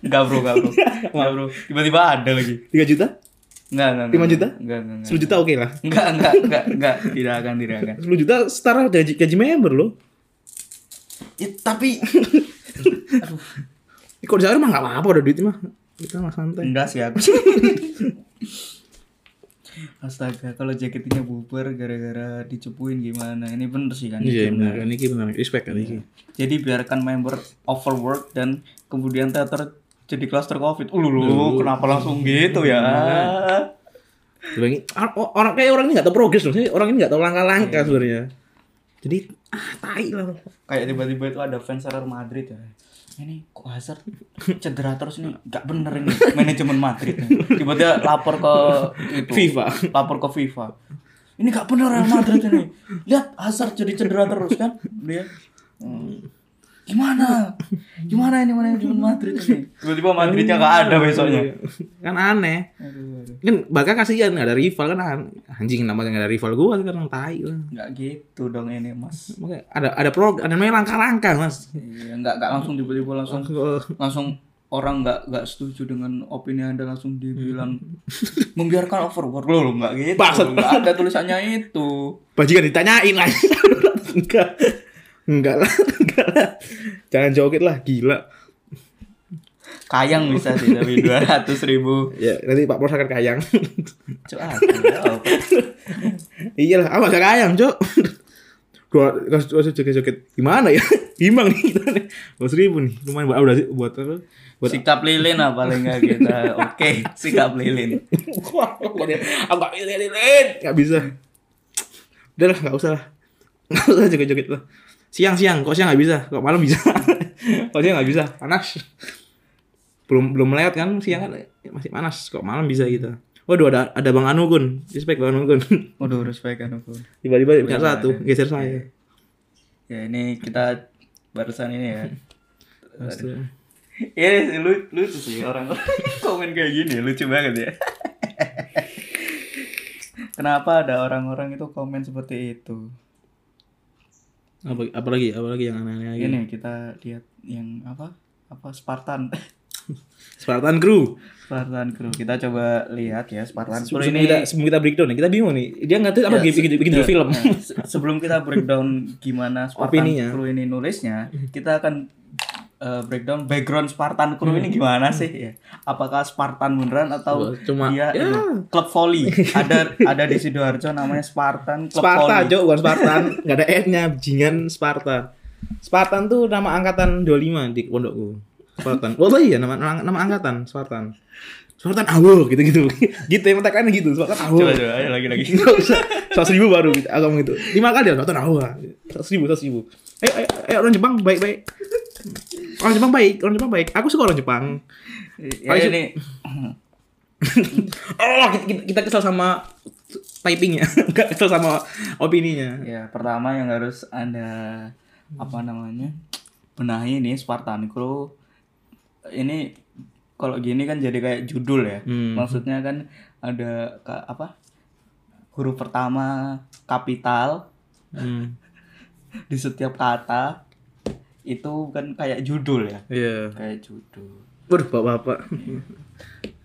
Enggak bro, enggak bro. Enggak bro. Tiba-tiba ada lagi. tiga juta Enggak, enggak. Lima juta? Enggak, enggak. enggak. sepuluh juta oke lah Enggak, enggak, enggak, enggak. Tidak akan, tidak akan. 10 juta setara gaji, gaji member loh. Ya, tapi Kok di sana mah gak apa-apa udah duit mah. Kita mah santai. enggak sih aku. Astaga, kalau jaketnya bubar gara-gara dicepuin gimana? Ini bener sih kan? Iya benar ini benar respect kan ini. Jadi biarkan member overwork dan kemudian teater jadi cluster covid. Uh, lu, kenapa langsung gitu ya? Sebagai or- orang kayak orang ini gak tahu progres loh. Orang ini gak tahu langkah-langkah sebenarnya. Jadi ah tai lah. Kayak tiba-tiba itu ada fans Real Madrid ya. Ini kok Hazard cedera terus nih, gak bener ini manajemen Madrid. Tiba-tiba lapor ke itu, FIFA. lapor ke FIFA. Ini gak bener Real Madrid ini. Lihat Hazard jadi cedera terus kan dia. Hmm. Gimana? Gimana ini manajemen Madrid ini? Tiba-tiba Madridnya gak ada besoknya. Kan aneh. Aduh, aduh. Kan bahkan kasihan gak ada rival kan an- anjing namanya gak ada rival gua sekarang tai lah. Nggak gitu dong ini mas. Makanya ada ada pro ada namanya langkah-langkah mas. Iya, nggak nggak langsung tiba-tiba langsung langsung orang nggak nggak setuju dengan opini anda langsung dibilang membiarkan overwork loh nggak gitu nggak ada tulisannya itu Bajikan ditanyain lah. enggak. Enggak lah. Jangan joget lah, gila. kayang bisa sih tapi dua ratus ribu Ya, nanti Pak Pros akan kayang. Cuk, apa? iya lah, apa gak kayang, Cok? Dua, kasih kasih joget-joget. Gimana ya? Imbang nih kita nih. Dua ribu nih, lumayan buat udah sih buat apa? Buat sikap lilin apa paling nggak kita oke sikap lilin Wah, aku gak bisa lilin. Gak bisa. Udah lah, gak usah lah. Gak usah joget-joget lah. Siang-siang, kok siang gak bisa? Kok malam bisa? kok siang gak bisa? Panas. Belum belum melewat kan siang kan masih panas. Kok malam bisa gitu? Waduh ada ada Bang Anu Gun. Respect Bang Anu Gun. waduh respect kan aku Tiba-tiba punya satu, geser saya. ya ini kita barusan ini ya. Iya lu, lucu sih orang komen kayak gini lucu banget ya. Kenapa ada orang-orang itu komen seperti itu? Apa apalagi apalagi yang aneh-aneh lagi. Ini kita lihat yang apa? Apa Spartan? Spartan Crew. Spartan Crew. Kita coba lihat ya Spartan Crew Sebelum ini. kita sebelum kita breakdown kita bingung nih. Dia ngerti apa Ya, bikin, bikin, bikin ya, film. se- sebelum kita breakdown gimana Spartan Opininya. Crew ini nulisnya, kita akan eh, breakdown background Spartan Crew ini gimana sih ya? Apakah Spartan beneran atau Hmm. Cuma- dia ya. klub volley? ada ada di sidoarjo namanya Spartan klub Sparta, volley. Jo, bukan Spartan. Enggak ada N-nya, jingan Sparta. Spartan tuh nama angkatan 25 di pondokku. Spartan. Oh iya, nama nama, nama angkatan Spartan. Spartan Awo gitu-gitu. gitu yang tagline gitu, Spartan Awo. Coba coba ayo lagi lagi. Seratus ribu baru gitu. Agak gitu. Lima kali ya, Spartan Awo. Seratus ribu, seratus ribu. Ayo, ayo, ayo, orang Jepang baik baik. Orang Jepang baik, orang Jepang baik. Aku suka orang Jepang. Ya, ini Oh, kita, kita, kesel sama typingnya, enggak kesel sama opininya. ya pertama yang harus anda apa namanya benahi ini Spartan Crew ini kalau gini kan jadi kayak judul ya Hmm. maksudnya kan ada ka- apa huruf pertama kapital Hmm. di setiap kata itu kan kayak judul ya Iya. kayak judul Waduh, bapak-bapak.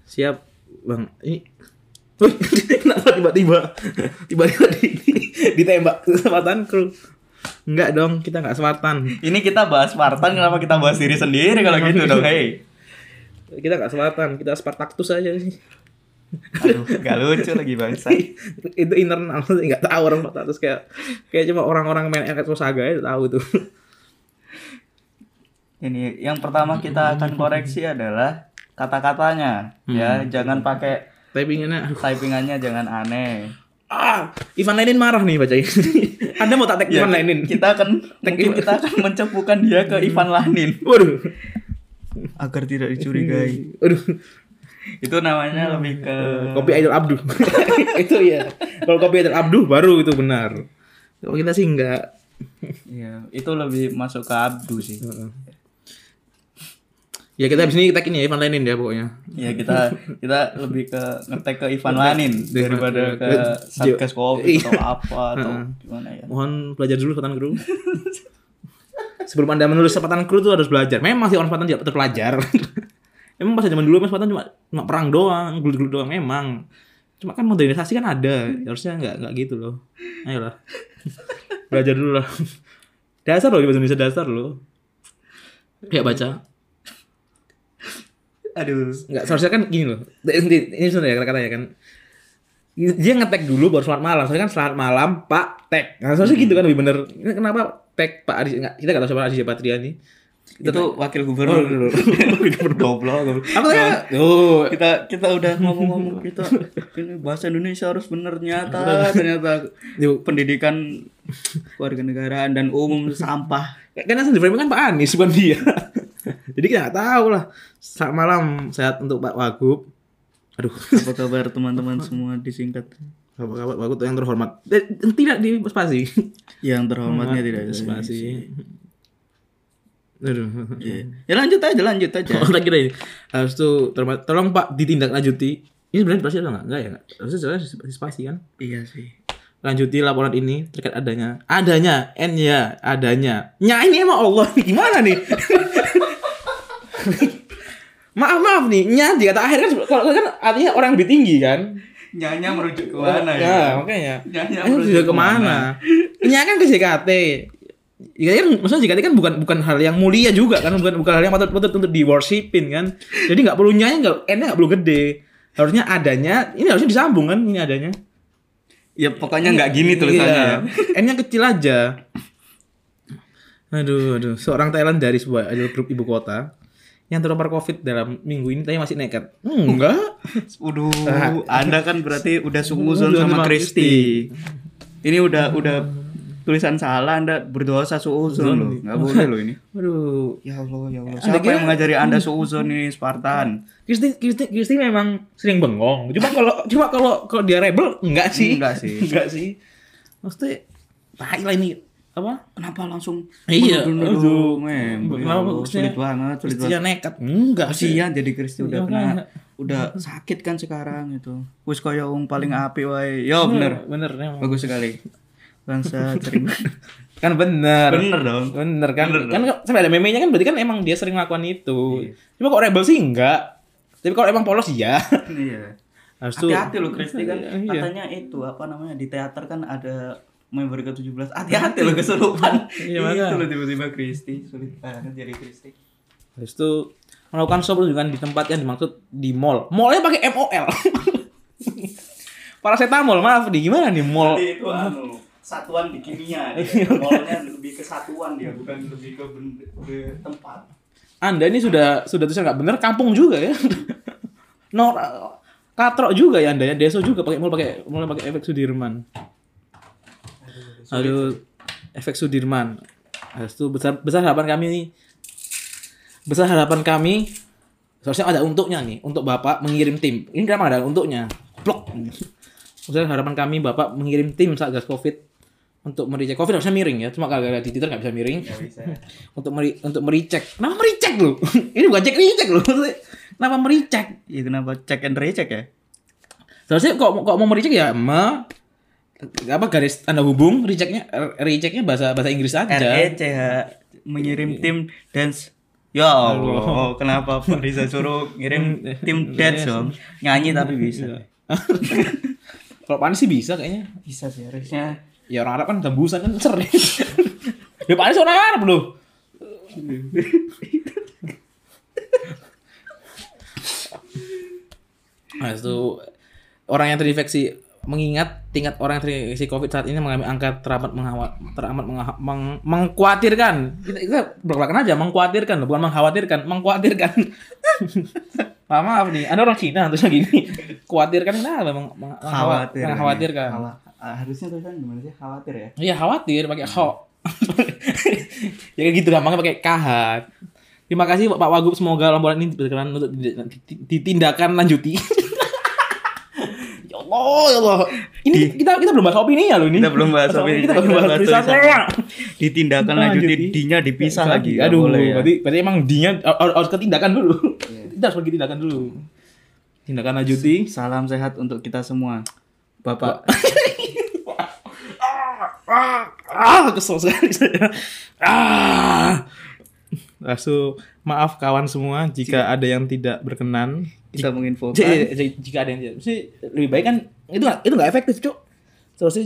Siap, Bang. Ini Wih, kenapa tiba-tiba tiba-tiba di, ditembak kesempatan kru? Enggak dong, kita enggak Spartan. ini kita bahas Spartan kenapa kita bahas diri sendiri kalau gitu dong hei Kita enggak Spartan, kita Spartaktus aja sih. aduh gak lucu lagi bangsa itu internal enggak tahu orang Spartaktus kayak kayak cuma orang-orang main Electro Saga aja tahu tuh. Ini yang pertama kita akan koreksi adalah kata-katanya ya, jangan pakai Typingannya typingannya jangan aneh. Ah, Ivan Lenin marah nih baca ini. Anda mau tak tag Ya, Ivan Lenin? Kita akan mungkin kita akan mencepukan dia ke Ivan Lanin Waduh. agar tidak dicurigai. Waduh. Itu namanya lebih ke Kopi Idol Abduh. itu ya. Kalau kopi Idol Abduh baru itu benar. Kalau kita sih enggak. ya, itu lebih masuk ke Abdu sih. Ya kita di sini tag ini ya Ivan Lenin ya pokoknya. Ya kita kita lebih ke ngetek ke Ivan Lanin daripada ke Satgas Covid Iya. atau apa atau gimana ya. Mohon belajar dulu Spartan Crew. Sebelum Anda menulis Spartan Crew itu harus belajar. Memang sih orang Spartan tidak terpelajar. Emang pas zaman dulu Mas Spartan cuma cuma perang doang, gelut-gelut doang memang. Cuma kan modernisasi kan ada. Harusnya enggak enggak gitu loh. Ayolah. belajar dulu lah. Dasar loh bahasa Indonesia dasar loh. Ya baca. Aduh. Enggak, seharusnya kan gini loh. Ini, ini sebenarnya kata-katanya kan. Dia ngetek dulu baru selamat malam. Soalnya kan selamat malam Pak Tek. Nah, seharusnya gitu kan lebih bener. Ini Kenapa Tek Pak Adi? Enggak, kita enggak tahu siapa Adi Patria nih. Itu wakil gubernur. Goblok. goblok. Apa ya? Oh, kita kita udah ngomong-ngomong kita ini bahasa Indonesia harus bener nyata ternyata Yuk. pendidikan warga negaraan dan umum sampah Karena yang di framing kan Pak Anies bukan dia. Jadi kita nggak tahu lah. Selamat malam, sehat untuk Pak Wagub. Aduh, apa kabar teman-teman semua disingkat Pak Pak Wagub yang terhormat. Eh, Tidak di spasi. yang terhormatnya tidak ada Spasi. Aduh. Iya. ya lanjut aja lanjut aja Oh, lagi ini. Harus tuh tolong Pak ditindaklanjuti. Ini sebenarnya spasi atau enggak? Enggak ya? enggak. Harusnya jelas spasi kan. iya sih Lanjuti laporan ini terkait adanya. Adanya, N ya, adanya. Nya ini emang Allah gimana nih? maaf maaf nih, nya di kata akhir kan kalau kan artinya orang lebih tinggi kan. nyanya merujuk ke mana ya Ya, makanya. Nyanya Ini merujuk juga ke mana? Nya kan ke JKT. Ya kan maksudnya JKT kan bukan bukan hal yang mulia juga kan bukan bukan hal yang patut patut untuk di worshipin kan. Jadi nggak perlu nyanya nggak n nggak perlu gede. Harusnya adanya ini harusnya disambung kan ini adanya. ya pokoknya nggak gini tulisannya ya Iya. N-nya kecil aja. Aduh, aduh. Seorang Thailand dari sebuah idol grup ibu kota yang terpapar COVID dalam minggu ini tapi masih nekat. Enggak. Waduh, Anda kan berarti udah Suuzon sama Kristi. Ini udah udah tulisan salah Anda berdosa suuzon loh. Enggak boleh loh ini. Aduh. Ya Allah, ya Allah. Siapa yang mengajari Anda suuzon ini Spartan? Kristi, Kristi, Kristi memang sering bengong. Cuma kalau cuma kalau kalau dia rebel enggak sih. Enggak sih. enggak sih. Maksudnya tai lah ini apa? Kenapa langsung Iya, aduh. Ya Kenapa maksudnya sulit banget, sulit banget. nekat. Enggak sih. Kasihan jadi Kristi udah Iya, kena udah sakit kan sekarang itu. Wis kaya wong paling apik wae. Yo bener. Bener. Bagus sekali. Bangsa terima. Kan bener. Bener dong. Bener kan? Bener kan sampai ada memenya kan berarti kan emang dia sering melakukan itu. Cuma kok rebel sih enggak. Tapi kalau emang polos iya. Iya. Hati-hati loh Kristi kan Iya. katanya itu apa namanya di teater kan ada member ke-17. Hati-hati loh kesurupan. Iya, itu loh tiba-tiba Kristi sulit banget jadi Kristi. Habis itu melakukan show pertunjukan di tempat yang dimaksud di mall. Mallnya pakai MOL. Paracetamol, maaf nih. Gimana nih mall? Jadi itu anu satuan di kimia dia. Mallnya lebih ke satuan dia bukan lebih ke, ke tempat. Anda ini sudah sudah tulisan nggak bener kampung juga ya. no katrok juga ya Anda ya. Deso juga pakai mall pakai mall pakai efek Sudirman. Aduh, efek Sudirman. Habis itu besar besar harapan kami nih. Besar harapan kami seharusnya ada untuknya nih untuk Bapak mengirim tim. Ini kenapa ada untuknya? Blok. Besar harapan kami Bapak mengirim tim Satgas Covid untuk mericek Covid harusnya miring ya. Cuma gara-gara di Twitter nggak bisa miring Gak bisa. untuk meri untuk mericek. Kenapa mericek lu? Ini bukan cek ricek lu. Kenapa mericek? Iya kenapa check and recheck ya? Seharusnya kok kok mau mericek ya me apa garis tanda hubung riceknya riceknya bahasa bahasa Inggris aja. RECH mengirim tim dance Ya Allah, kenapa Pak Riza suruh ngirim tim dance dong? Nyanyi tapi bisa. Kalau panis sih bisa kayaknya. Bisa sih harusnya. Ya orang Arab kan tembusan kan sering. ya panis orang Arab loh. Nah, itu orang yang terinfeksi mengingat tingkat orang yang terinfeksi COVID saat ini mengalami angka teramat menghawa, teramat mengha- meng- mengkhawatirkan. Kita, kita belak aja mengkhawatirkan loh, bukan mengkhawatirkan, mengkhawatirkan. maaf, maaf nih, ada orang Cina terusnya gini. Khawatirkan kenapa? Meng, meng, Khawatir. Mengkhawatirkan. Khawa- ah, harusnya tulisan gimana sih? Khawatir ya. Iya khawatir pakai ho. ya gitu gampangnya pakai kahat. Terima kasih Pak Wagub semoga laporan ini berkenan untuk ditindakan lanjuti. Allah, ya Allah. Ini kita kita belum bahas opini ya loh ini. Kita belum bahas opini, Kita belum kita bahas bahas tulisannya. Ditindakan lanjuti. D-nya dipisah lagi. Aduh, boleh ya. berarti berarti emang dinya harus, harus ke tindakan dulu. Kita harus pergi tindakan dulu. Tindakan lanjuti. Salam sehat untuk kita semua. Bapak. ah, ah, kesel sekali saya. Ah. Langsung maaf kawan semua jika ada yang tidak berkenan. Kita menginfokan. J- j- jika ada yang tidak, mesti lebih baik kan itu itu nggak efektif cuk. Seharusnya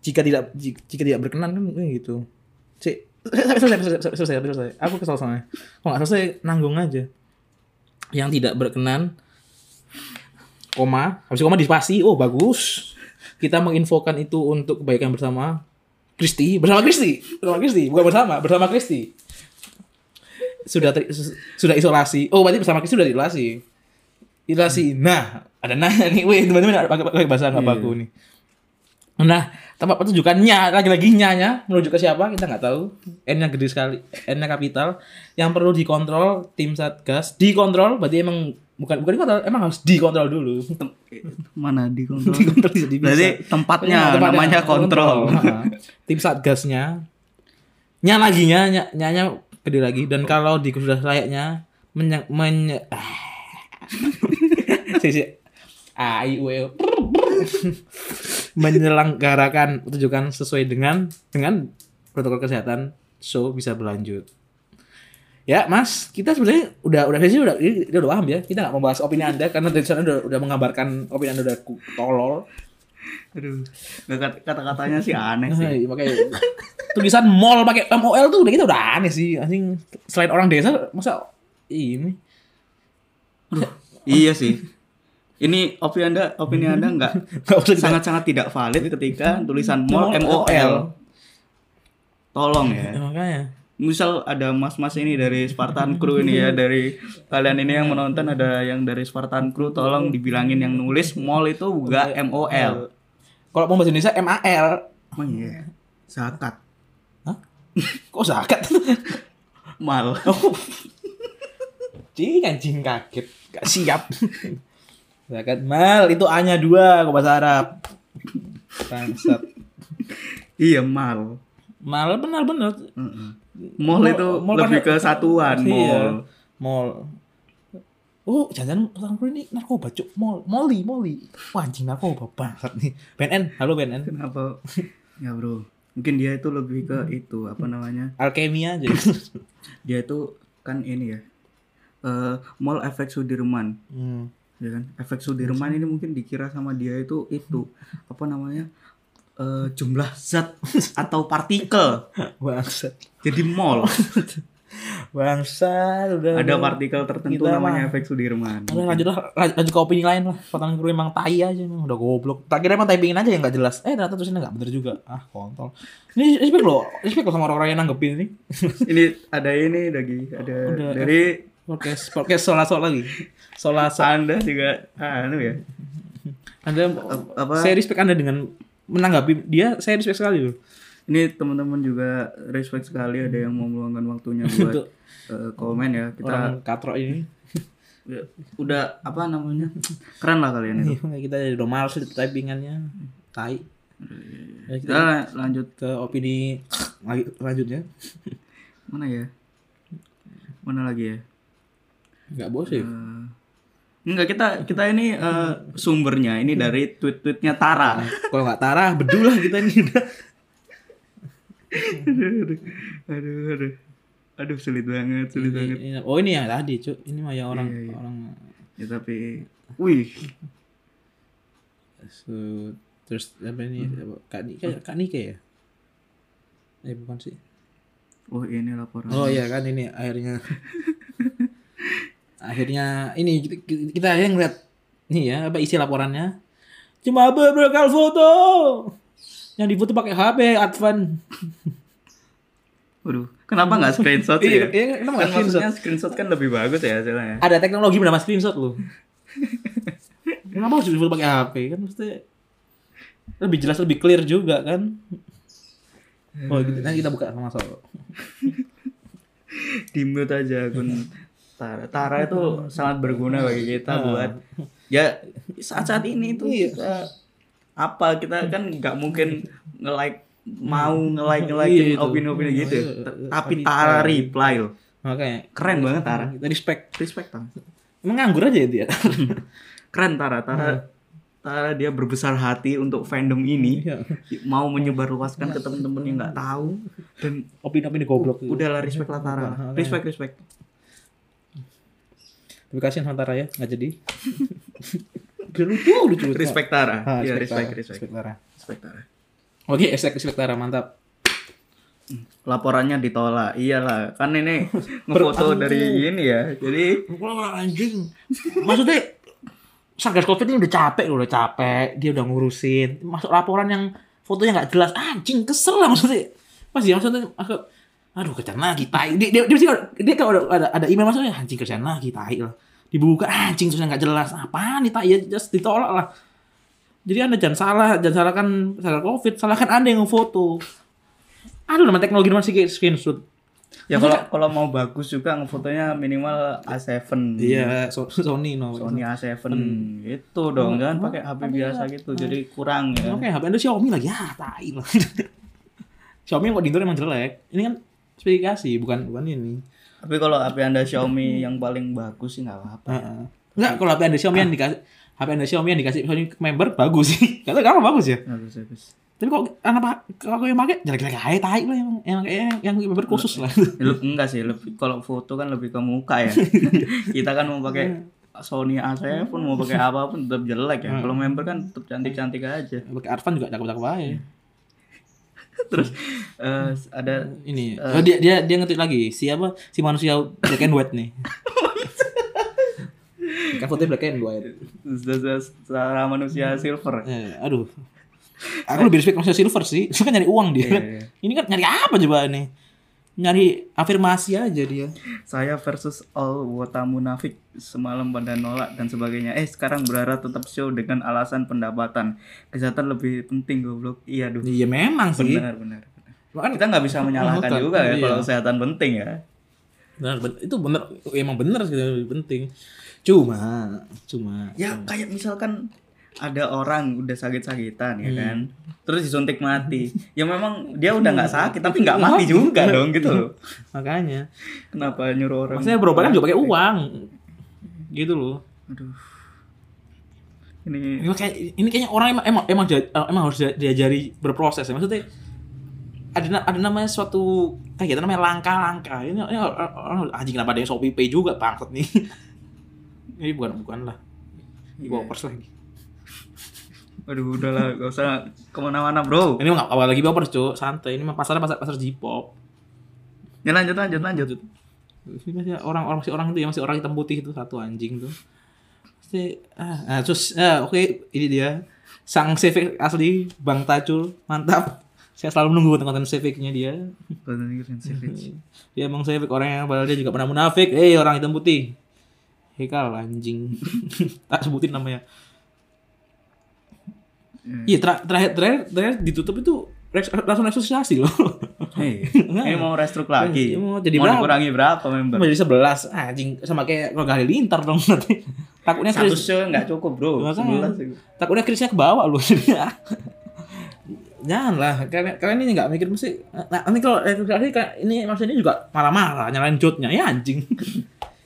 jika tidak ji- jika tidak berkenan kan kayak gitu. Cik, selesai, selesai, selesai, selesai, selesai. Aku kesel soalnya. Kalau nggak selesai nanggung aja. Yang tidak berkenan, koma, habis koma di spasi, oh bagus. Kita menginfokan itu untuk kebaikan bersama Kristi, bersama Kristi, bersama Kristi, bukan bersama, bersama Kristi. Sudah ter- su- sudah isolasi. Oh, berarti bersama Kristi sudah isolasi. Isolasi. Nah, ada nanya nih, weh teman-teman pakai bahasa nggak baku nih. Nah, tempat pertunjukannya lagi-lagi nyanya menuju ke siapa kita nggak tahu. N-nya gede sekali, N-nya kapital. Yang perlu dikontrol tim satgas, dikontrol berarti emang bukan bukan dikontrol, emang harus dikontrol dulu. Mana di kontrol? dikontrol bisa bisa. Berarti tempatnya Iya, tempatnya namanya kontrol. Ha. tim satgasnya nya lagi nya nya nyanya gede lagi dan kalau di sudah layaknya menye, menye ah. Si, si. A, I, U, E, menyelenggarakan pertunjukan sesuai dengan dengan protokol kesehatan show bisa berlanjut. Ya, Mas, kita sebenarnya udah udah sih udah udah, udah paham ya. Kita nggak membahas opini Anda karena dari sana udah, udah mengabarkan opini Anda udah tolol. Aduh. Kata-katanya sih aneh sih. Nah, pakai tulisan mall pakai MOL tuh udah kita udah aneh sih. Anjing selain orang desa masa ini Iya sih. Ini opini Anda, opini Anda nggak Nggak usah kita- sangat-sangat tidak valid ketika tulisan mall MOL. Tolong ya. Ya, makanya. Misal ada mas-mas ini dari Spartan Crew ini ya dari kalian ini yang menonton ada yang dari Spartan Crew tolong dibilangin yang nulis mall itu enggak MOL. Kalau mau bahasa Indonesia MAL. Oh iya. Zakat. Hah? Kok zakat? Mal. Cing anjing kaget. Gak siap. Zakat mal itu A-nya dua kok bahasa Arab. Bangsat. iya mal. Mal benar-benar. Heeh. Mall Mall- itu mall lebih kan- ke satuan Iya. mall. Mall. Oh, jangan pesantren ini narkoba, cuk. Mall, Molly, Molly. Wah, anjing narkoba bangsat nih. BNN, halo BNN. Kenapa? ya bro. mungkin dia itu lebih ke itu apa namanya Alkemi aja. dia itu kan ini ya eh mall efek Sudirman hmm. Ya kan efek Sudirman ini mungkin dikira sama dia itu itu apa namanya eh jumlah zat atau partikel Bangsat. jadi mall Bangsat udah. ada partikel tertentu namanya mah- efek Sudirman Udah lanjut lah, lanjut, ke opini lain lah. Potongan kru emang tai aja, emang udah goblok. Tak kira emang typingin aja yang nggak jelas. Eh ternyata tulisannya nggak bener juga. Ah kontol. Ini respect loh, respect loh sama orang-orang yang nanggepin ini. ini ada ini lagi ada Udah, dari Podcast podcast sola sola lagi. Sola sola. anda juga anu ya Anda apa saya respect Anda dengan menanggapi dia, saya respect sekali loh. ini teman-teman juga respect sekali ada yang mau meluangkan waktunya buat eh, komen ya kita orang katro ini. ya, udah apa namanya keren lah kalian itu Iya, kita udah males typingannya. Tai. Ya, kita kita la- lanjut ke opini lagi lanjutnya. mana ya mana lagi ya Enggak bos ya. Eh, enggak kita kita ini eh, sumbernya ini dari tweet-tweetnya Tara. Kalau nggak Tara, bedul lah kita ini. Udah. aduh aduh aduh. Aduh sulit banget sulit banget. Ini- ini- oh ini yang tadi cuk. Ini mah yang orang Iya, iya. orang ya tapi wih. So, terus apa ini? Apa, kak Nike kak Nike ya? Eh bukan sih. Oh ini laporan. Oh iya kan ini akhirnya akhirnya ini kita, kita akhirnya ngeliat nih ya apa isi laporannya? Cuma beberapa foto. Yang difoto pakai HP Advan. Waduh kenapa nggak screenshot sih ya? Iya, iya, kenapa nggak kan maksudnya screenshot? kan lebih bagus ya hasilnya ada teknologi bernama screenshot loh. Kenapa harus difoto pakai HP kan mesti lebih jelas lebih clear juga kan? Oh gitu. Nanti kita buka sama sama di mute aja akun Tara. Tara itu sangat berguna bagi kita buat ya saat-saat ini tuh kita apa kita kan nggak mungkin nge-like mau nge-like nge-like Iya, itu. opini-opini gitu. Iya, T- iya, Tapi Tara reply loh. makanya Keren banget Tara. kita respect Respect Tara. emang nganggur aja ya dia Keren Tara. Tara Tara dia berbesar hati untuk fandom ini Iya. mau menyebarluaskan ke temen-temen yang nggak tahu dan opini-opini goblok udahlah respect lah Tara. Respect respect. Tapi kasihan sama Tara ya nggak jadi Udah lucu lucu lucu. Respect Tara. Ah, Iya respect, respect respect. Tara Respect Tara. oke respect respect Tara mantap laporannya ditolak iyalah kan ini ngefoto dari ini ya jadi anjing maksudnya Satgas Covid ini udah capek loh, udah capek. Dia udah ngurusin. Masuk laporan yang fotonya nggak jelas. Anjing, kesel lah maksudnya. Pas dia maksudnya, maksud, aduh kerjaan lagi, tai. Dia, dia, dia, dia, dia kalau ada, ada email masuknya, anjing kerjaan lagi, tai lah. Dibuka, anjing terusnya nggak jelas. Apaan nih, tai. Ya just ditolak lah. Jadi anda jangan salah, jangan salahkan salah Covid, salahkan anda yang ngefoto. Aduh, nama teknologi masih kayak screenshot. ya kalau kalau mau bagus juga ngefotonya minimal A7 Iya, so- Sony no. Sony A7 gitu dong jangan pakai HP biasa gitu jadi kurang ya Oke, HP Anda Xiaomi lagi ya, tai lah. Xiaomi yang kok di emang jelek. Ini kan spesifikasi, bukan bukan ini. tapi kalau HP anda Xiaomi yang paling bagus sih nggak apa-apa Heeh. Enggak, kalau HP Anda Xiaomi yang dikasih HP Anda Xiaomi yang dikasih Xiaomi member bagus sih. Kata kenapa bagus ya? bagus bagus Tapi kok anak pak kalau yang pakai jelek-jelek aja tai lah yang yang yang, yang member khusus lah. Lebih enggak sih lebih kalau foto kan lebih ke muka ya kita kan mau pakai Sony A7 mau pakai apa pun tetap jelek ya kalau member kan tetap cantik-cantik aja Pakai Arvan juga cakep-cakep aja. Terus eh, ada Ini, oh, dia dia dia ngetik lagi. Siapa si manusia black and white nih? kan fotonya black and white. secara manusia silver Eh, aduh. Aku lebih respect manusia silver sih. Kan nyari uang dia. Iya, iya. Ini kan nyari apa coba nih? Nyari afirmasi aja dia. saya versus all wota munafik semalam pada nolak dan sebagainya eh sekarang berharap tetap show dengan alasan pendapatan kesehatan lebih penting goblok iya duh Iya memang sih. benar benar benar. Kita nggak bisa menyalahkan Bukan, juga ya iya. kalau kesehatan penting ya benar, ben- itu bener emang bener sih lebih penting. Cuma, cuma. ya kayak misalkan ada orang udah sakit-sakitan Hmm. ya kan terus disuntik mati ya memang dia udah nggak sakit tapi nggak mati juga dong gitu loh Makanya. kenapa nyuruh orang Maksudnya berobat kan juga pakai uang. Gitu loh. aduh ini Ini kayak ini kayaknya orang emang emang emang, ja- emang harus dia- diajari berproses ya. Maksudnya ada ada namanya suatu kegiatan namanya langkah-langkah. Ini, ini orang anjing kenapa ada yang Shopee Pay juga bangsat nih. ini bukan bukan lah. Di Bopers lagi. Aduh, udahlah, gak usah ke mana-mana, bro. Ini nggak awal lagi Bopers, Cuk. Santai. Ini mah pasarnya pasar pasar J-pop. Ya lanjut, lanjut, lanjut. Ini masih orang orang masih orang itu ya masih orang hitam putih itu satu anjing tuh. Pasti ah, nah, terus ah, oke ini dia sang CV asli Bang Tacul mantap. Saya selalu menunggu konten CV-nya dia. Yang savage. Dia emang CV orang yang padahal dia juga pernah munafik. Eh orang hitam putih. Hekal anjing. tak sebutin namanya. Iya ter terakhir terakhir terakhir ditutup itu langsung resusitasi loh. Hei, ini mau restruk lagi. Iya, mau jadi mau berapa? dikurangi berapa member? Menjadi sebelas anjing sama kayak keluarga Halilintar dong nanti. Takutnya Satu Chris, show nggak cukup, bro. Makanya. Sebelas takutnya Chrisnya ke bawah lu. Janganlah, kalian kalian ini nggak mikir mesti. Nah, nanti kalau kayak ini maksudnya juga marah-marah nyalain jotnya ya anjing.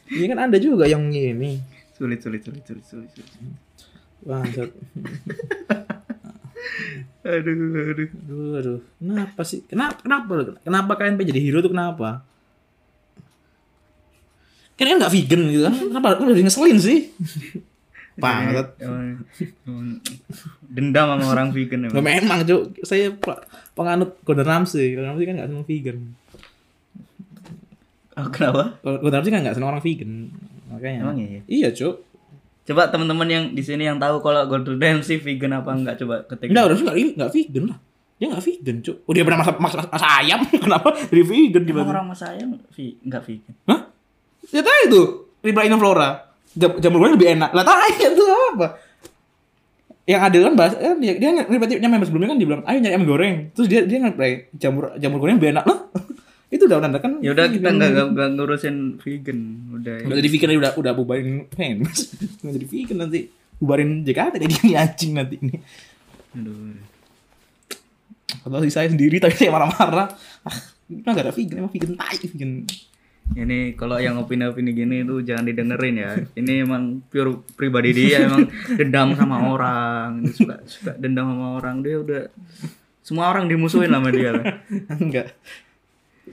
Iya kan ada juga yang gini. Sulit, sulit, sulit, sulit, sulit. sulit. Bangsat. Aduh, aduh. Aduh, aduh. Kenapa sih? Kenapa kenapa kenapa kalian pengen jadi hero tuh kenapa? Kan nggak vegan gitu kan? Kenapa lu udah ngeselin sih? Emang dendam sama orang vegan emang. memang cuk, saya pe- penganut Gordon Ramsay. Gordon Ramsay kan nggak seneng vegan. Oh, kenapa? Gordon Ramsay kan nggak seneng orang vegan. Makanya. Emang iya? Iya cuk. Coba teman-teman yang di sini yang tahu kalau Gordon Ramsay vegan apa enggak coba ketik. Enggak, Gordon Ramsay nggak nggak vegan lah. Dia nggak vegan cuk. Oh dia pernah masak masak, masak ayam, kenapa jadi vegan tiba-tiba? orang mas ayam vi- enggak vegan. Hah? Ya tahu itu. Ribra Flora. Jam, jamur goreng lebih enak. Lah tahu itu apa? Yang adil kan bahas kan dia dia nyampe sebelumnya kan dia bilang ayo nyari ayam goreng. Terus dia dia nge jamur jamur goreng lebih enak lah. itu udah udah kan. Ya udah kita enggak- enggak ngurusin vegan. Udah. Udah jadi vegan udah udah bubarin fans. Udah jadi vegan nanti bubarin JKT jadi ini anjing nanti ini. Aduh. Kalau si saya sendiri tapi saya marah-marah. Ah, emang gak ada vegan, emang vegan tai vegan. Ini kalau yang opini-opini gini tuh jangan didengerin ya. Ini emang pure pribadi dia emang dendam sama orang. Dia suka suka dendam sama orang. Dia udah semua orang dimusuhin sama dia. Enggak.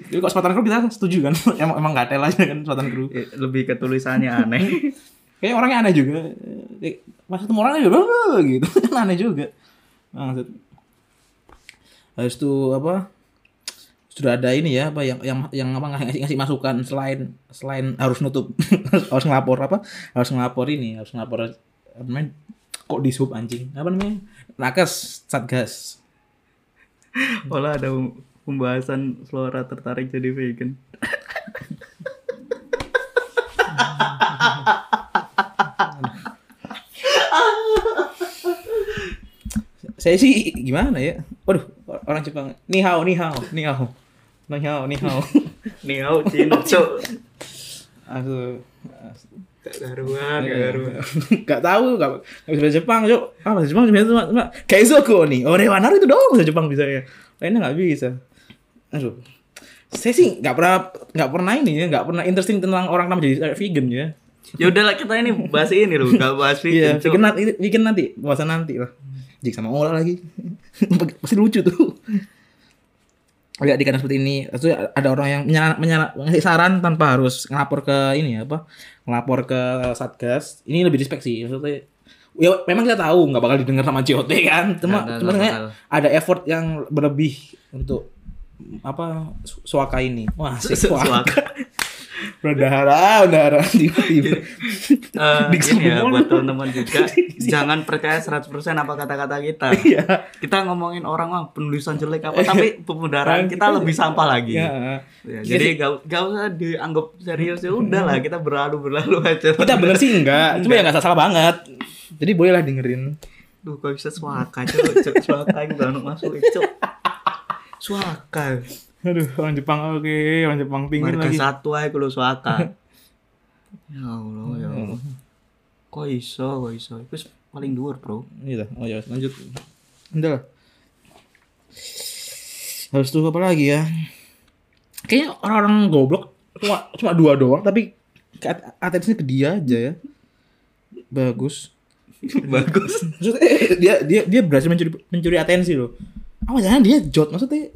Jadi kok Spartan Crew kita setuju kan? emang emang gak aja kan Spartan Crew. Eh, Lebih ke tulisannya aneh. Kayaknya orangnya aneh juga. Eh, Pas ketemu orangnya juga gitu. Kan aneh juga. Maksud. Habis itu apa? Sudah ada ini ya apa yang yang yang apa ngasih, ngasih masukan selain selain harus nutup harus ngelapor apa? Harus ngelapor ini, harus ngelapor apa namanya? Kok di sub anjing? Apa namanya? Nakes Satgas. Olah ada pembahasan Flora tertarik jadi vegan. Saya sih gimana ya? Waduh, orang Jepang. Ni hao, ni hao, ni hao. Ni hao, ni hao. Nih, oh, Cina, cok. Aku Gak garuan, gak garuan. Gak tahu, gak, gak bisa bahasa Jepang, Cuk. Ah, bahasa Jepang cuma cuma, cuma Kaizoku nih. Ore wa naru itu doang bahasa Jepang bisa ya. Lainnya gak bisa. Aduh. Saya sih gak pernah gak pernah ini ya, gak pernah interesting tentang orang nama jadi vegan ya. Ya udahlah kita ini bahas ini loh, gak bahas Iya, vegan. Cok. vegan nanti, vegan nanti, nanti lah. Jik sama Ola lagi. Pasti lucu tuh. Lihat di kanan seperti ini, itu ada orang yang menyala, menyala, ngasih saran tanpa harus ngelapor ke ini ya apa? Ngelapor ke satgas. Ini lebih respect sih. Maksudnya, ya memang kita tahu nggak bakal didengar sama JOT kan. Cuma, Nggak, nggak bakal. ada effort yang berlebih untuk apa su- suaka ini. Wah, Su- suaka. suaka. Berdarah, berdarah tiba-tiba. Eh, Diksi ini ya buat teman-teman juga jangan percaya 100% apa kata-kata kita. Iya. Kita ngomongin orang mah penulisan jelek apa tapi pemudara kita lebih sampah lagi. Ya. Ya, jadi gak, gak usah dianggap serius ya udah lah kita berlalu berlalu aja. Kita bener sih enggak, cuma ya enggak salah banget. Jadi bolehlah dengerin. Duh kok bisa suaka cok cok suaka itu gak masuk cok. Suaka. Aduh, orang Jepang oke, orang Jepang pingin Marga lagi. satu aja kalau suaka. ya Allah ya Allah. Kok iso kok iso. Itu paling dhuwur, Bro. Iya, dah. oh ya lanjut. Udah lah. Harus tuh apa lagi ya? Kayaknya orang-orang goblok cuma cuma dua doang, tapi atensinya ke dia aja ya. Bagus. Bagus. Maksudnya eh, dia dia dia berhasil mencuri mencuri atensi loh. Apa jangan dia jot maksudnya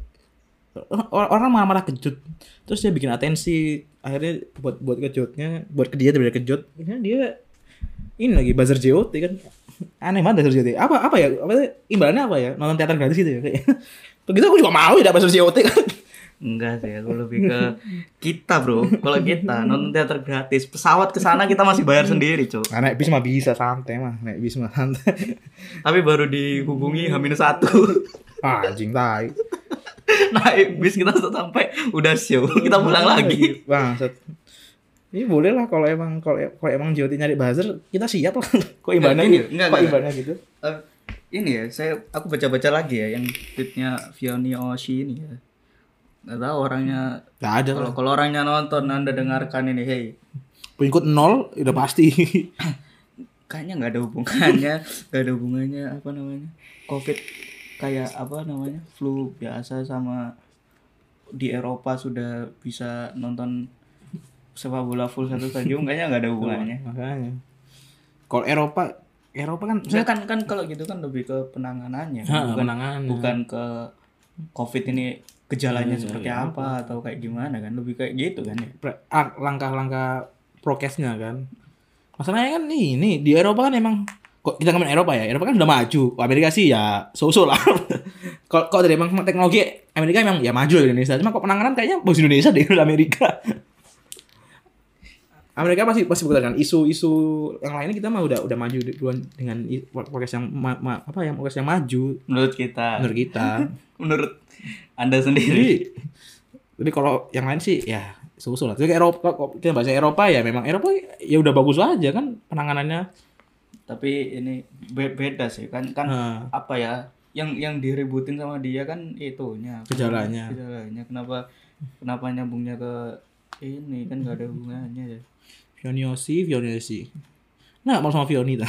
orang malah kejut. Terus dia bikin atensi akhirnya buat buat kejutnya buat ke dia daripada kejut. Dia ini lagi buzzer JOT kan. Aneh banget buzzer JOT apa apa ya? Apa imbalannya apa ya? Nonton teater gratis gitu ya kayak. Begitu aku juga mau ya buzzer JOT kan Enggak sih, aku lebih ke kita bro. Kalau kita nonton teater gratis, pesawat ke sana kita masih bayar sendiri, cok. nah, naik bis mah bisa santai mah. Naik bis mah santai. Tapi baru dihubungi H satu, ah, anjing tai. Naik bis kita sampai udah show, kita pulang lagi. bangsat. Ini boleh lah kalau emang kalau kalau emang JOT nyari buzzer kita siap lah. Kok Enggak, gitu? enggak, kok gitu? Eh, ini ya, saya aku baca-baca lagi ya yang tweetnya Vioni Oshi ini ya. Nggak tahu orangnya. nggak ada Kalau kalau orangnya nonton, anda dengarkan ini, hey, pengikut nol udah pasti kayaknya nggak ada hubungannya, nggak ada hubungannya apa namanya, COVID kayak apa namanya, flu biasa sama di Eropa sudah bisa nonton sepak bola full satu stadium, kayaknya nggak ada hubungannya. makanya kalau Eropa Eropa kan Saya kan kan kalau gitu kan lebih ke penanganannya, Ha, bukan penanganan. bukan ke COVID ini gejalanya Iya, seperti iya, apa atau kayak gimana kan, lebih kayak gitu kan ya. ah, langkah-langkah prokesnya kan. Masalahnya kan nih nih di Eropa kan emang kok kita ngomongin Eropa ya? Eropa kan udah maju. Amerika sih ya so-so lah. Kalau kalau dari emang teknologi Amerika emang ya maju dari Indonesia. Cuma kok penanganan kayaknya bagus Indonesia deh Amerika. Amerika pasti pasti bukan isu-isu yang lainnya kita mah udah udah maju duluan dengan prokes yang ma- ma- apa yang prokes yang maju. Menurut kita, menurut kita. Menurut anda sendiri. jadi tapi kalau yang lain sih ya susul lah. Tapi Eropa kok kita bahasa Eropa ya memang Eropa ya udah bagus aja kan penanganannya. Tapi ini be- beda sih kan kan Nah, apa ya yang yang diributin sama dia kan itunya Gejalanya. gejalanya kenapa kenapa nyambungnya ke ini kan gak ada hubungannya ya Vioniosi, Vioniosi. Nah, mau sama Vioni tuh.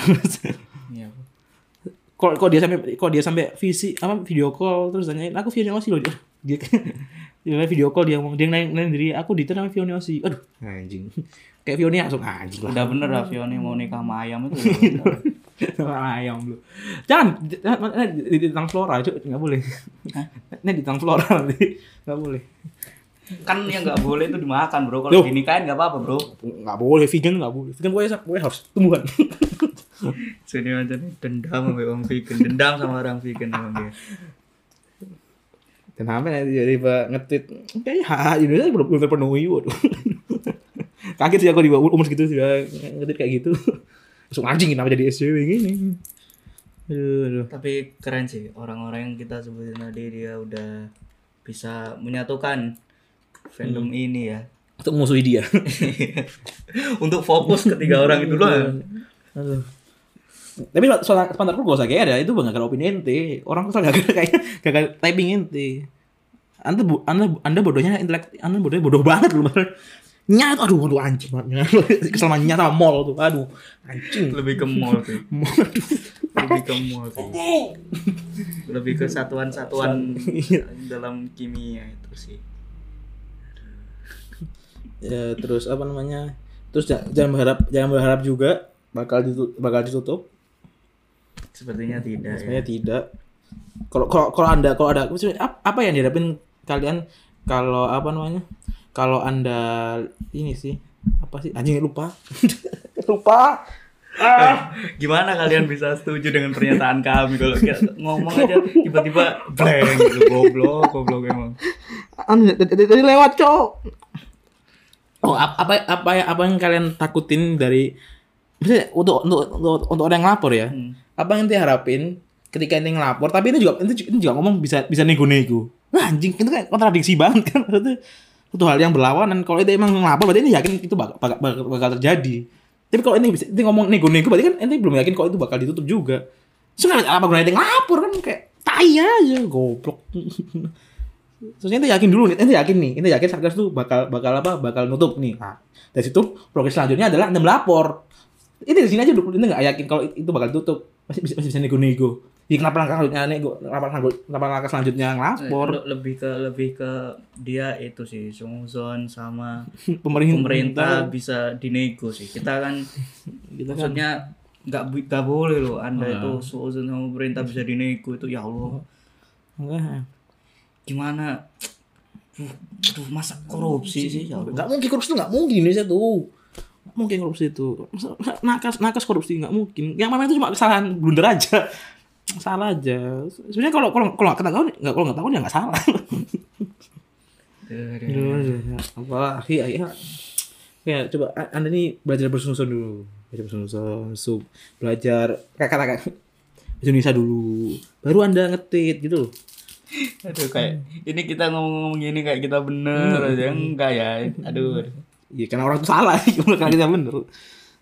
Iya. Kok kok dia sampai kok dia sampai visi apa video call terus tanyain aku Vioniosi loh dia. Dia dia video call dia ngomong dia nanya nanya diri aku di namanya Vioniosi. Aduh, anjing. Kayak Vioni langsung anjing lah. udah bener lah Vioni mau nikah sama ayam itu. Sama ayam lu. Jangan di, di, di tang flora itu nggak boleh. Ini di tang flora nanti nggak boleh. kan yang nggak boleh itu dimakan bro kalau dinikahin nggak apa-apa bro nggak boleh vegan nggak boleh vegan pokoknya harus tumbuhan sini nih dendam sama orang vegan. Dendam sama orang vegan emang dia. Dan sampai nanti jadi ngetit kayaknya hak Indonesia belum belum terpenuhi waduh. Kaget sih aku di bawah umur segitu sudah ngetit kayak gitu. Langsung anjing kenapa jadi SJW gini? Aduh, aduh. tapi keren sih orang-orang yang kita sebutin tadi dia udah bisa menyatukan fandom ini ya. Untuk musuhi dia. Untuk fokus ketiga orang itu loh aduh tapi soal gue gak usah kayak ada itu bang gak opini ente orang tuh gak kayak gak typing ente anda bu, anda anda bodohnya intelek anda bodohnya bodoh banget loh nyat aduh aduh anjing banget kesel sama nyat sama mall tuh aduh anjing. Lebih ke mall sih. Mall aduh. Lebih ke mall sih. Lebih ke satuan-satuan dalam kimia itu sih. Ya terus apa namanya? Terus ja- jangan berharap jangan berharap juga bakal ditutup bakal ditutup sepertinya tidak ya. sebenarnya tidak kalau kalau kalau anda kalau ada apa yang diharapin kalian kalau apa namanya kalau anda ini sih apa sih anjing lupa lupa ah Gimana kalian bisa setuju dengan pernyataan kami kalau ngomong aja tiba-tiba blank gitu goblok goblok emang. Anu, tadi lewat cok oh ap- apa apa apa yang kalian takutin dari maksudnya untuk untuk untuk, untuk orang yang lapor ya Hmm. Apa yang harapin ketika ente ngelapor tapi itu juga itu, itu juga ngomong bisa bisa nego-nego nah, anjing itu kan kontradiksi banget kan maksudnya itu hal yang berlawanan kalau itu emang ngelapor berarti ente yakin itu bakal, bakal, bakal, terjadi tapi kalau ini bisa ente ngomong nego-nego berarti kan ente belum yakin kalau itu bakal ditutup juga soalnya apa gunanya ente ngelapor kan kayak tai aja goblok Terus ente yakin dulu nih, ente yakin nih, ente yakin Satgas tuh bakal bakal apa? Bakal nutup nih. Nah, dari situ progres selanjutnya adalah ente melapor. Ini di sini aja dulu, ente nggak yakin kalau itu bakal tutup. Masih bisa, masih bisa nego-nego. Jadi kenapa langkah selanjutnya nego? Kenapa langkah, kenapa langkah selanjutnya ngelapor? Le- lebih ke lebih ke dia itu sih Sungzon sama Pemerintah, pemerintah bisa dinego sih. Kita kan Kita kan maksudnya nggak bi- nggak boleh loh anda Iya. itu Sungzon sama pemerintah bisa dinego itu ya Allah enggak. gimana Aduh, masa korupsi sih? Ya. Nggak mungkin korupsi itu nggak mungkin Indonesia tuh. Mungkin korupsi itu. Nakas, nakas korupsi nggak mungkin. Yang mana itu cuma kesalahan blunder aja. Salah aja. Sebenarnya kalau kalau kalau nggak ketahuan nggak kalau nggak tahu ya nggak salah. Aduh, aduh. Aduh, aduh, ya. apa? Iya, iya. Ya, coba Anda nih belajar bersusun dulu. Belajar bersusun, sub, belajar kata-kata Indonesia dulu. Baru Anda ngetit gitu loh. Aduh kayak ini kita ngomong-ngomong gini kayak kita bener aja enggak ya. Aduh. Iya, karena orang itu salah, karena kita bener.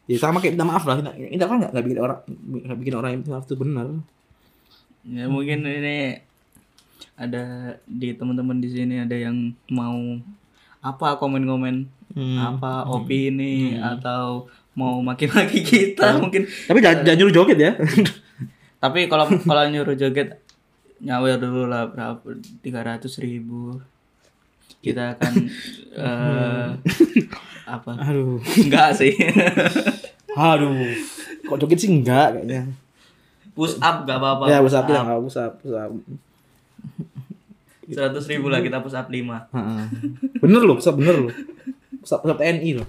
Ya sama kayak minta maaf lah. Kita, kita kan nggak bikin orang nggak bikin orang yang minta maaf itu benar. Ya mungkin ini ada di teman-teman di sini ada yang mau apa komen-komen Hmm. apa opini atau mau maki-maki kita mungkin Tapi jangan, jangan nyuruh joget ya. tapi kalau kalau nyuruh joget nyawer dulu lah berapa tiga ratus ribu kita akan eh, apa Aduh. enggak sih Aduh. Kok joget sih enggak kayaknya. push up gak apa-apa Ya, kita enggak pusat, pusat. seratus ribu lah kita push up lima. Bener loh, pusat bener loh. Pusat, pusat TNI loh.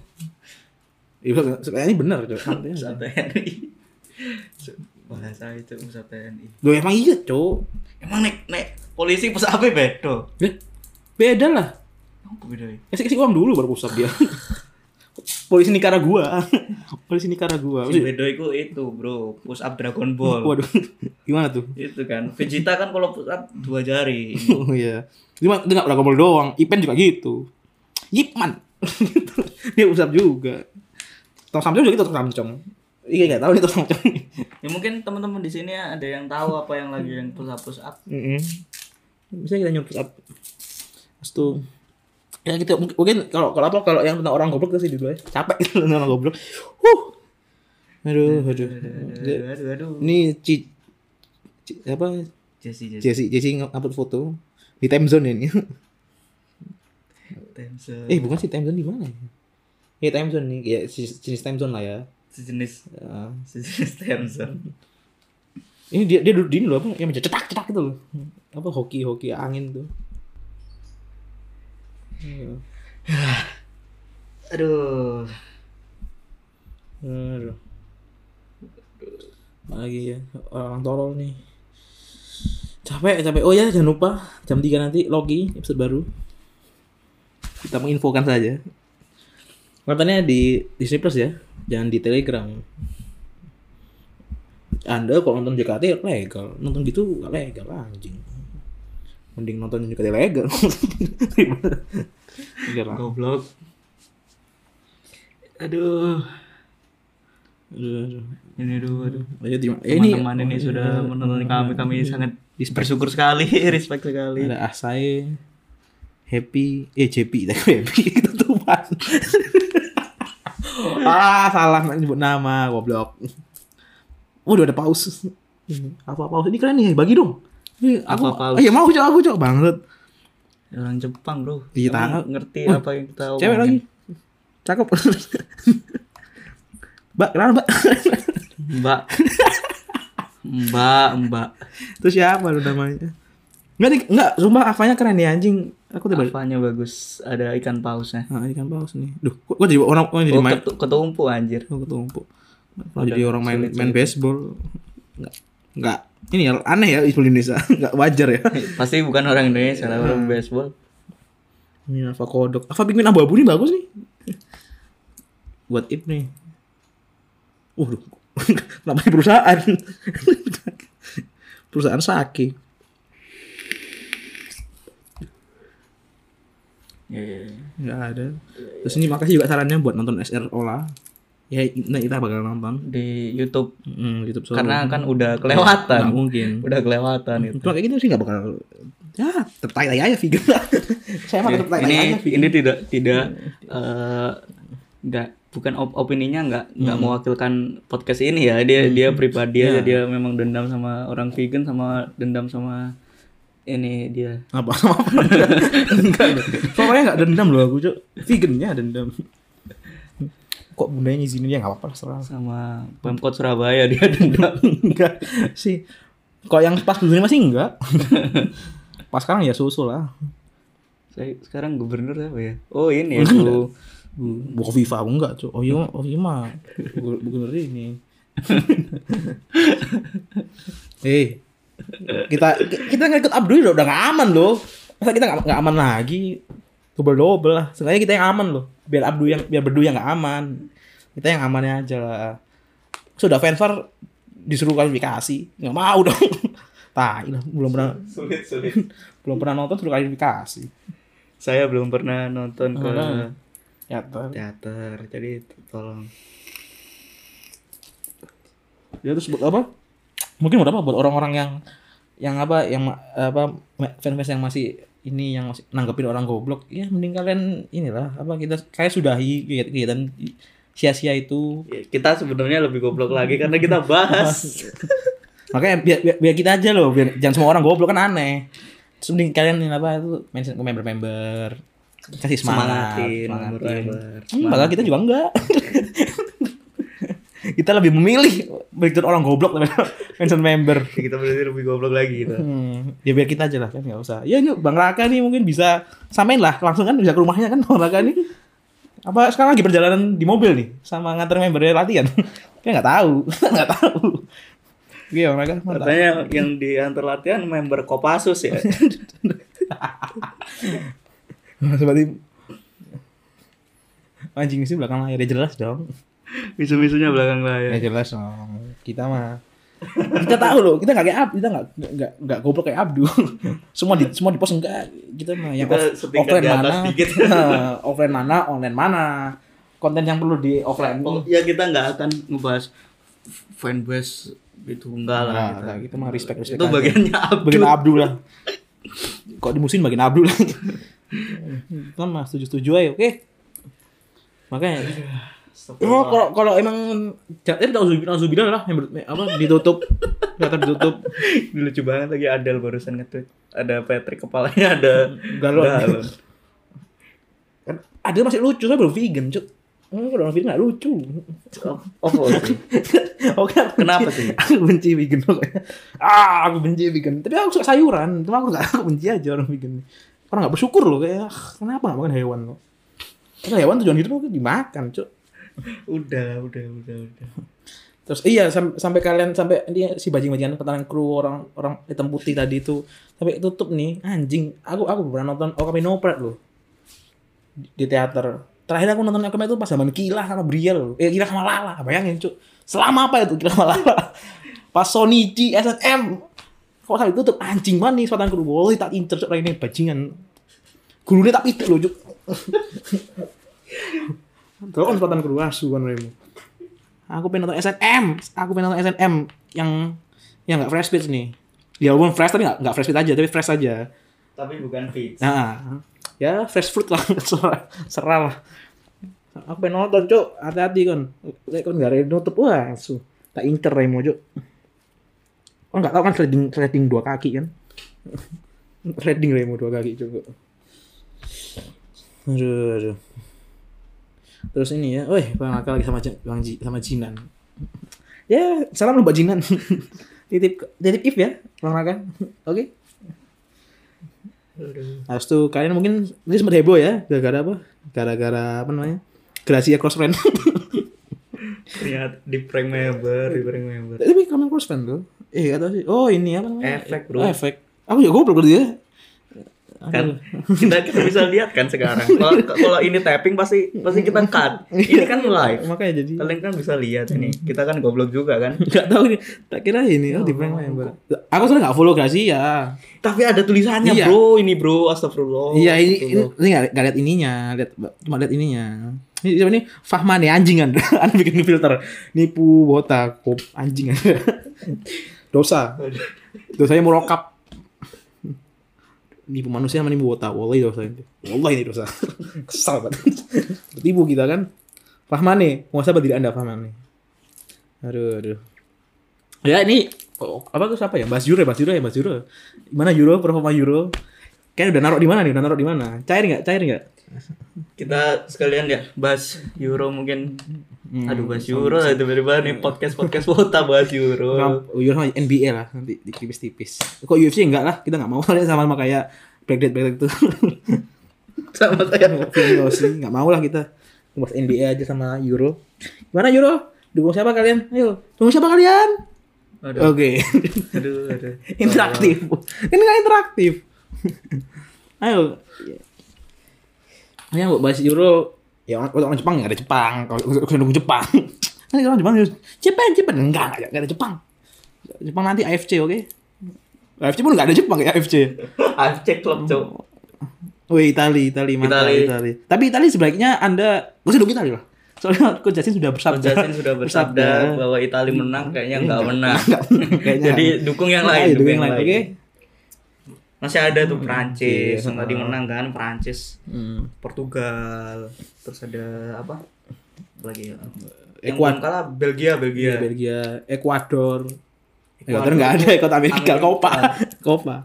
Iya, pusat TNI bener. Pusat aja. TNI bahasa itu pusat TNI Loh emang iya, Cok. emang nek nek polisi push up beda Beda lah. Apa beda ya? Kasih kasih uang dulu baru pusat dia. Polisi Nicaragua. Polisi Nicaragua. Si beda itu itu bro push up Dragon Ball Waduh. Gimana tuh? itu kan Vegeta kan kalau push up dua jari Oh iya. Cuma itu nggak Dragon Ball doang. Ipen juga gitu. Yipman. dia usap juga. Tong Samcong juga gitu Tong Samcong. Iya nggak tahu nih Tong Samcong. ya mungkin teman-teman di sini ada yang tahu apa yang lagi yang push up push up Mm Bisa kita nyuruh up. Terus tuh ya gitu mungkin, kalau kalau apa kalau yang tentang orang goblok tuh sih dulu ya. Capek gitu tentang orang goblok. Huh. Aduh aduh aduh. aduh aduh ini ci, ci apa? Jesse Jesse. Jesse upload foto di time zone ini. Tense eh bukan sih time zone di mana ya? Ya time zone nih ya jenis time zone lah ya. Sejenis. Ya. sejenis Tense ini dia dia duduk di ini loh apa? Yang cetak cetak gitu loh. Apa hoki hoki angin tuh Iya. aduh. Aduh. Lagi ya orang tolol nih. Capek capek. Oh ya jangan lupa jam 3 nanti Loki episode baru. Kita menginfokan saja. Katanya di Disney Plus ya jangan di Telegram. Anda kalau nonton JKT legal. Nonton gitu gak legal anjing mending nonton JKT legal Legal lah. goblok. Aduh. Aduh, aduh. ini aduh aduh. Terima- ya, ini teman-teman ini sudah menonton kami kami sangat bersyukur sekali respect sekali. Ada Asai Happy eh JP tapi Happy. Ketutupan ah salah nyebut nama goblok. Waduh ada paus apa paus ini keren nih bagi dong aku Apa? Ah, iya mau cok aku cok banget orang Jepang bro Iya, tahu. ngerti Wah, apa yang kita cewek omongin. lagi cakep mbak kenapa mbak mbak mbak mbak terus siapa lu namanya Enggak, enggak, sumpah Avanya keren nih anjing. Aku balik. apanya bagus ada ikan pausnya Nah, ikan paus nih. Duh, kok kok jadi orang kok jadi oh, main ketu- ketumpu anjir Oh, ketumpuk. Kalau jadi orang main main baseball enggak enggak ini ya aneh ya di Indonesia enggak wajar ya. pasti bukan orang Indonesia lah orang baseball Ini Alpha Kodok. Alpha Pikmin abu-abu nih bagus nih. Buat Ip nih. Uh, namanya perusahaan. perusahaan Saki. ya, ya, ya. Enggak ada. Terus ini makasih juga sarannya buat nonton SR Ola. Ya, nah kita bakal nonton. di YouTube. Hmm, YouTube Solo. karena kan udah kelewatan. Mungkin. udah kelewatan itu Cuma kayak gitu sih nggak bakal ya tertai aja figure saya mah tertai ini aja figure ini tidak tidak eh, nggak bukan op- opininya nggak nggak Hmm. mewakilkan podcast ini ya. Dia dia pribadi aja dia memang dendam sama orang vegan sama dendam sama ini dia. Apa? Apa? Enggak pokoknya nggak dendam loh aku cok vegannya dendam kok bundanya ngizinin ya nggak apa-apa serah sama pemkot Surabaya dia dendam enggak sih kok yang pas dulunya masih enggak pas sekarang ya susul lah Saya sekarang gubernur apa ya? Oh ini ya Bu. Bu Kofifa enggak, Cuk. Oh iya, oh iya mah. Gubernur ini. Eh, kita kita nggak ikut Abdul udah nggak aman loh. Masa kita nggak aman lagi? Double double lah. Sengaja kita yang aman loh. Biar Abdul yang biar berdua yang nggak aman. Kita yang amannya aja lah. Sudah fanfare disuruh kualifikasi, nggak mau dong. Tai lah, belum pernah Sulit sulit. belum pernah nonton suruh kualifikasi. Saya belum pernah nonton ke tuh. teater. Jadi tolong. ya terus buat apa mungkin buat apa buat orang-orang yang yang apa yang apa fans yang masih ini yang masih nanggepin orang goblok ya mending kalian inilah apa kita kayak sudahi kegiatan, sia-sia itu Ya, Kita sebenarnya lebih goblok lagi karena kita bahas. makanya biar, biar, biar kita aja loh biar jangan semua orang goblok kan aneh terus mending kalian ini apa itu mention ke member-member kasih semangat Semangatin, semangatin. member-member. Hmm, padahal kita juga enggak kita lebih memilih mention orang goblok daripada mention member kita berarti lebih goblok lagi gitu. Hmm, ya biar kita aja lah kan nggak usah. Ya ini Bang Raka nih mungkin bisa samain lah langsung kan bisa ke rumahnya kan Bang Raka nih. Apa sekarang lagi perjalanan di mobil nih sama nganter membernya latihan? Kayak nggak tahu, nggak tahu. Oke Bang Raka. Katanya yang diantar latihan member Kopassus ya. Berarti anjing sih belakang layar ya jelas dong. Misu-misunya belakang layar. Ya jelas dong. Kita mah kita tahu loh, kita nggak kayak Ab, kita nggak nggak nggak goblok kayak Abdu. semua di semua di pos enggak. Kita mah yang Kita off- offline di atas mana, dikit. offline mana, online mana. Konten yang perlu di offline. Oh, ya kita nggak akan ngebahas fanbase itu enggak lah. Nah, gitu. nah, kita mah respect respect. itu aja. bagiannya Abdul. bagian Abdu lah. Kok dimusuhin bagian Abdu lah. Kita mah setuju-setuju aja, oke? Makanya Oh, kalau kalau emang eh tahu Zubidah lah yang ber- apa ditutup data ditutup lucu banget lagi Adel barusan nge-tweet. Ada Patrick kepalanya ada Galon. galon. kan ada masih lucu saya belum vegan cuk Oh, kalau orang vegan nggak lucu. Oh, oh, sih. Oke, aku Kenapa sih? Aku benci vegan pokoknya. Ah, aku benci vegan. Tapi aku suka sayuran. Cuma aku nggak aku benci aja orang vegan. Orang nggak bersyukur loh kayak ah, kenapa nggak makan hewan kok? Karena hewan tujuan hidup kan dimakan, cuk. Udah, udah, udah, udah. Terus iya sam- sampai kalian sampai dia si bajing-bajingan pertahanan kru orang orang hitam putih tadi itu sampai tutup nih anjing. Aku aku pernah nonton Okami no Prat loh di, di teater. Terakhir aku nonton Okami itu pas zaman Kilah sama Briel loh. Eh Kilah sama Lala, bayangin cuk. Selama apa itu Kilah sama Lala? Pas Sonichi SSM kok sampai tutup anjing banget nih pertahanan kru. Boleh tak incer cuk ini bajingan. Gurunya tak itu loh cuk. Terus kan pertahanan kru asu kan remu. Aku pengen nonton SNM. Aku pengen nonton SNM yang yang nggak fresh pitch nih. Ya walaupun fresh tapi nggak nggak fresh pitch aja, tapi fresh aja. Tapi bukan fit. Nah, ya fresh fruit lah, serah, lah. Aku pengen nonton cuk, hati-hati kan. Lek kan nggak ada yang nutup, wah su. Tak incer Remo cuk. Oh nggak tahu kan sliding sliding dua kaki kan? sliding Remo dua kaki cuk. Aduh, aduh. Terus ini ya, weh, Bang Raka lagi sama Bang Ji, sama Jinan. ya, salam lu Mbak Jinan. titip titip if ya, Bang Raka. Oke. Habis itu kalian mungkin ini sempat heboh ya, gara-gara apa? Gara-gara apa namanya? Gracia cross friend. Ternyata di prank member, di prank member. Tapi kamu cross friend tuh? Eh, kata sih. Oh, ini apa namanya? Efek, bro. Oh, efek. Aku juga goblok berarti ya. Kan kita kita bisa lihat kan sekarang kalau kalau ini tapping pasti pasti kita cut ini kan live Makanya jadi kalian kan bisa lihat ini kita kan goblok juga kan Enggak tahu nih. Tak kira ini oh, di prank member. Aku soalnya enggak follow Gracia. tapi ada tulisannya Iya. bro ini bro astagfirullah Iya ini ini, Astagfirullah. ini nggak nggak lihat ininya, lihat cuma lihat ininya. Ini siapa nih? Fahman ya anjingan. Anda bikin filter. Nipu botak, kop anjing. Dosa. Dosanya murokap. Nipu manusia sama nipu botak. Wallahi dosa itu. Wallahi ini dosa. Kesal banget. Tipu kita kan. Nih, muasabah diri Anda Fahman nih. Aduh, aduh. Ya ini oh, apa tuh siapa ya? Mas ya, Mas Juro ya, Mas Juro. Gimana Juro? Performa Juro? Kayaknya udah naruh di mana nih? Udah naruh di mana? Cair nggak? Cair nggak? kita sekalian ya bahas Euro mungkin Hmm, aduh bahas Euro lah tiba-tiba nih podcast podcast wota bahas Euro Euro sama NBA lah nanti di tipis-tipis. Kok UFC enggak lah? Kita nggak mau sama sama kayak Black Death itu. sama kayak Rossi nggak mau lah kita bahas NBA aja sama Euro gimana Euro dukung siapa kalian ayo dukung siapa kalian Aduh, oke aduh, aduh. interaktif ini nggak interaktif ayo. Ayo buat bahas Euro ya orang, orang Jepang nggak ada Jepang. Kalau dukung Jepang. Nanti orang Jepang Jepang Jepang enggak enggak nggak ada Jepang. Jepang nanti AFC oke? AFC pun nggak ada Jepang ya AFC AFC klub cok Wih Itali, Itali, mantap Itali. Itali. Tapi Itali sebaiknya Anda, gue sih dukung Itali lah. Soalnya Coach Justin sudah bersabda. Jasin sudah bersabda. bahwa Italia menang kayaknya nggak menang. Kayaknya jadi dukung yang lain dukung yang lain, oke? Masih ada tuh Prancis Oke, yang tadi menang kan Prancis Hmm. Portugal terus ada apa? Lagi ya? Yang kalah Belgia Belgia. Belgia, Belgia, Ekuador. Ekuador. Nggak ada, Kota Amerika, Amerika. Copa, Copa.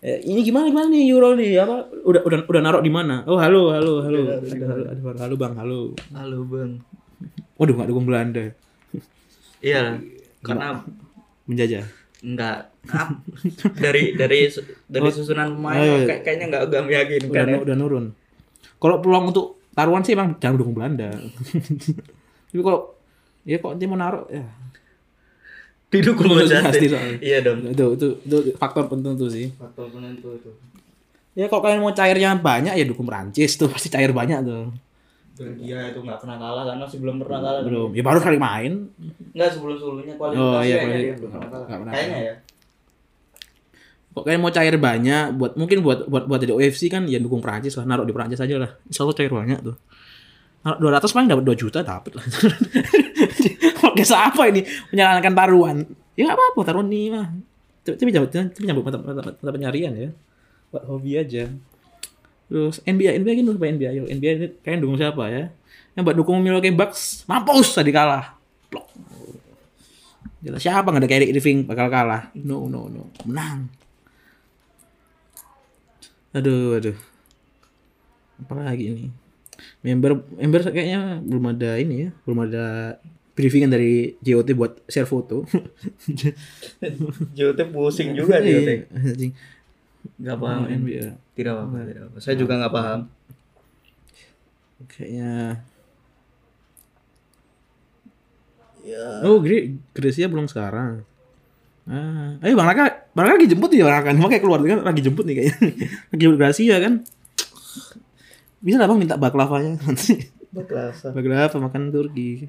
Eh, ini gimana gimana nih Euro nih? Apa? Udah udah udah naruh di mana? Oh halo halo halo. Di ada halo, ada halo bang halo. Halo bang. Waduh nggak dukung Belanda iya karena menjajah. Enggak dari dari dari susunan Ayo. pemain kayak, kayaknya enggak enggak meyakinkan udah ya. udah nurun. Kalau peluang untuk taruhan sih emang jangan dukung Belanda. Tapi kalau ya kok dia mau naruh ya. Didukung Pasti Justin. soalnya. iya dong itu itu itu faktor penentu sih. Faktor penentu itu. Ya kalau kalian mau cairnya banyak ya dukung Prancis tuh. Pasti cair banyak tuh. Belgia itu nggak pernah kalah kan masih belum pernah kalah. Belum. Ya baru kali main. Enggak sebelum sebelumnya kualifikasi Oh, iya, kalah. nggak pernah Kayaknya ya. Kok kalian mau cair banyak buat mungkin buat buat buat jadi UFC kan ya dukung Prancis lah naruh di Prancis aja lah. Insya Allah cair banyak tuh. Naruh 200 paling dapat 2 juta dapat lah. Podcast apa ini? Menyarankan taruhan. Ya nggak apa-apa taruhan nih mah. Tapi tapi nyambut tapi nyambut mata, mata, mata ya. Buat hobi aja. Terus NBA NBA kan apa NBA yuk NBA ini kalian dukung siapa ya? Yang buat dukung Milwaukee Bucks mampus tadi kalah. Blok. Jelas siapa nggak ada Kyrie Irving bakal kalah? No no no. Menang Aduh, aduh. Apa lagi ini? Member member kayaknya belum ada ini ya, belum ada briefingan dari JOT buat share foto. JOT pusing juga JOT. Iya, anjing. Enggak paham. NBA. Tidak paham. Tidak paham. Saya juga nggak paham. Kayaknya Ya. Oh, Gre Grecia belum sekarang. Ah, ayo Bang Raka, Bang Raka lagi jemput nih Bang Raka. Makanya keluar kan lagi jemput nih kayaknya. lagi jemput Gracia kan. Bisa lah Bang minta baklavanya nanti. Baklasa. Baklava makan Turki.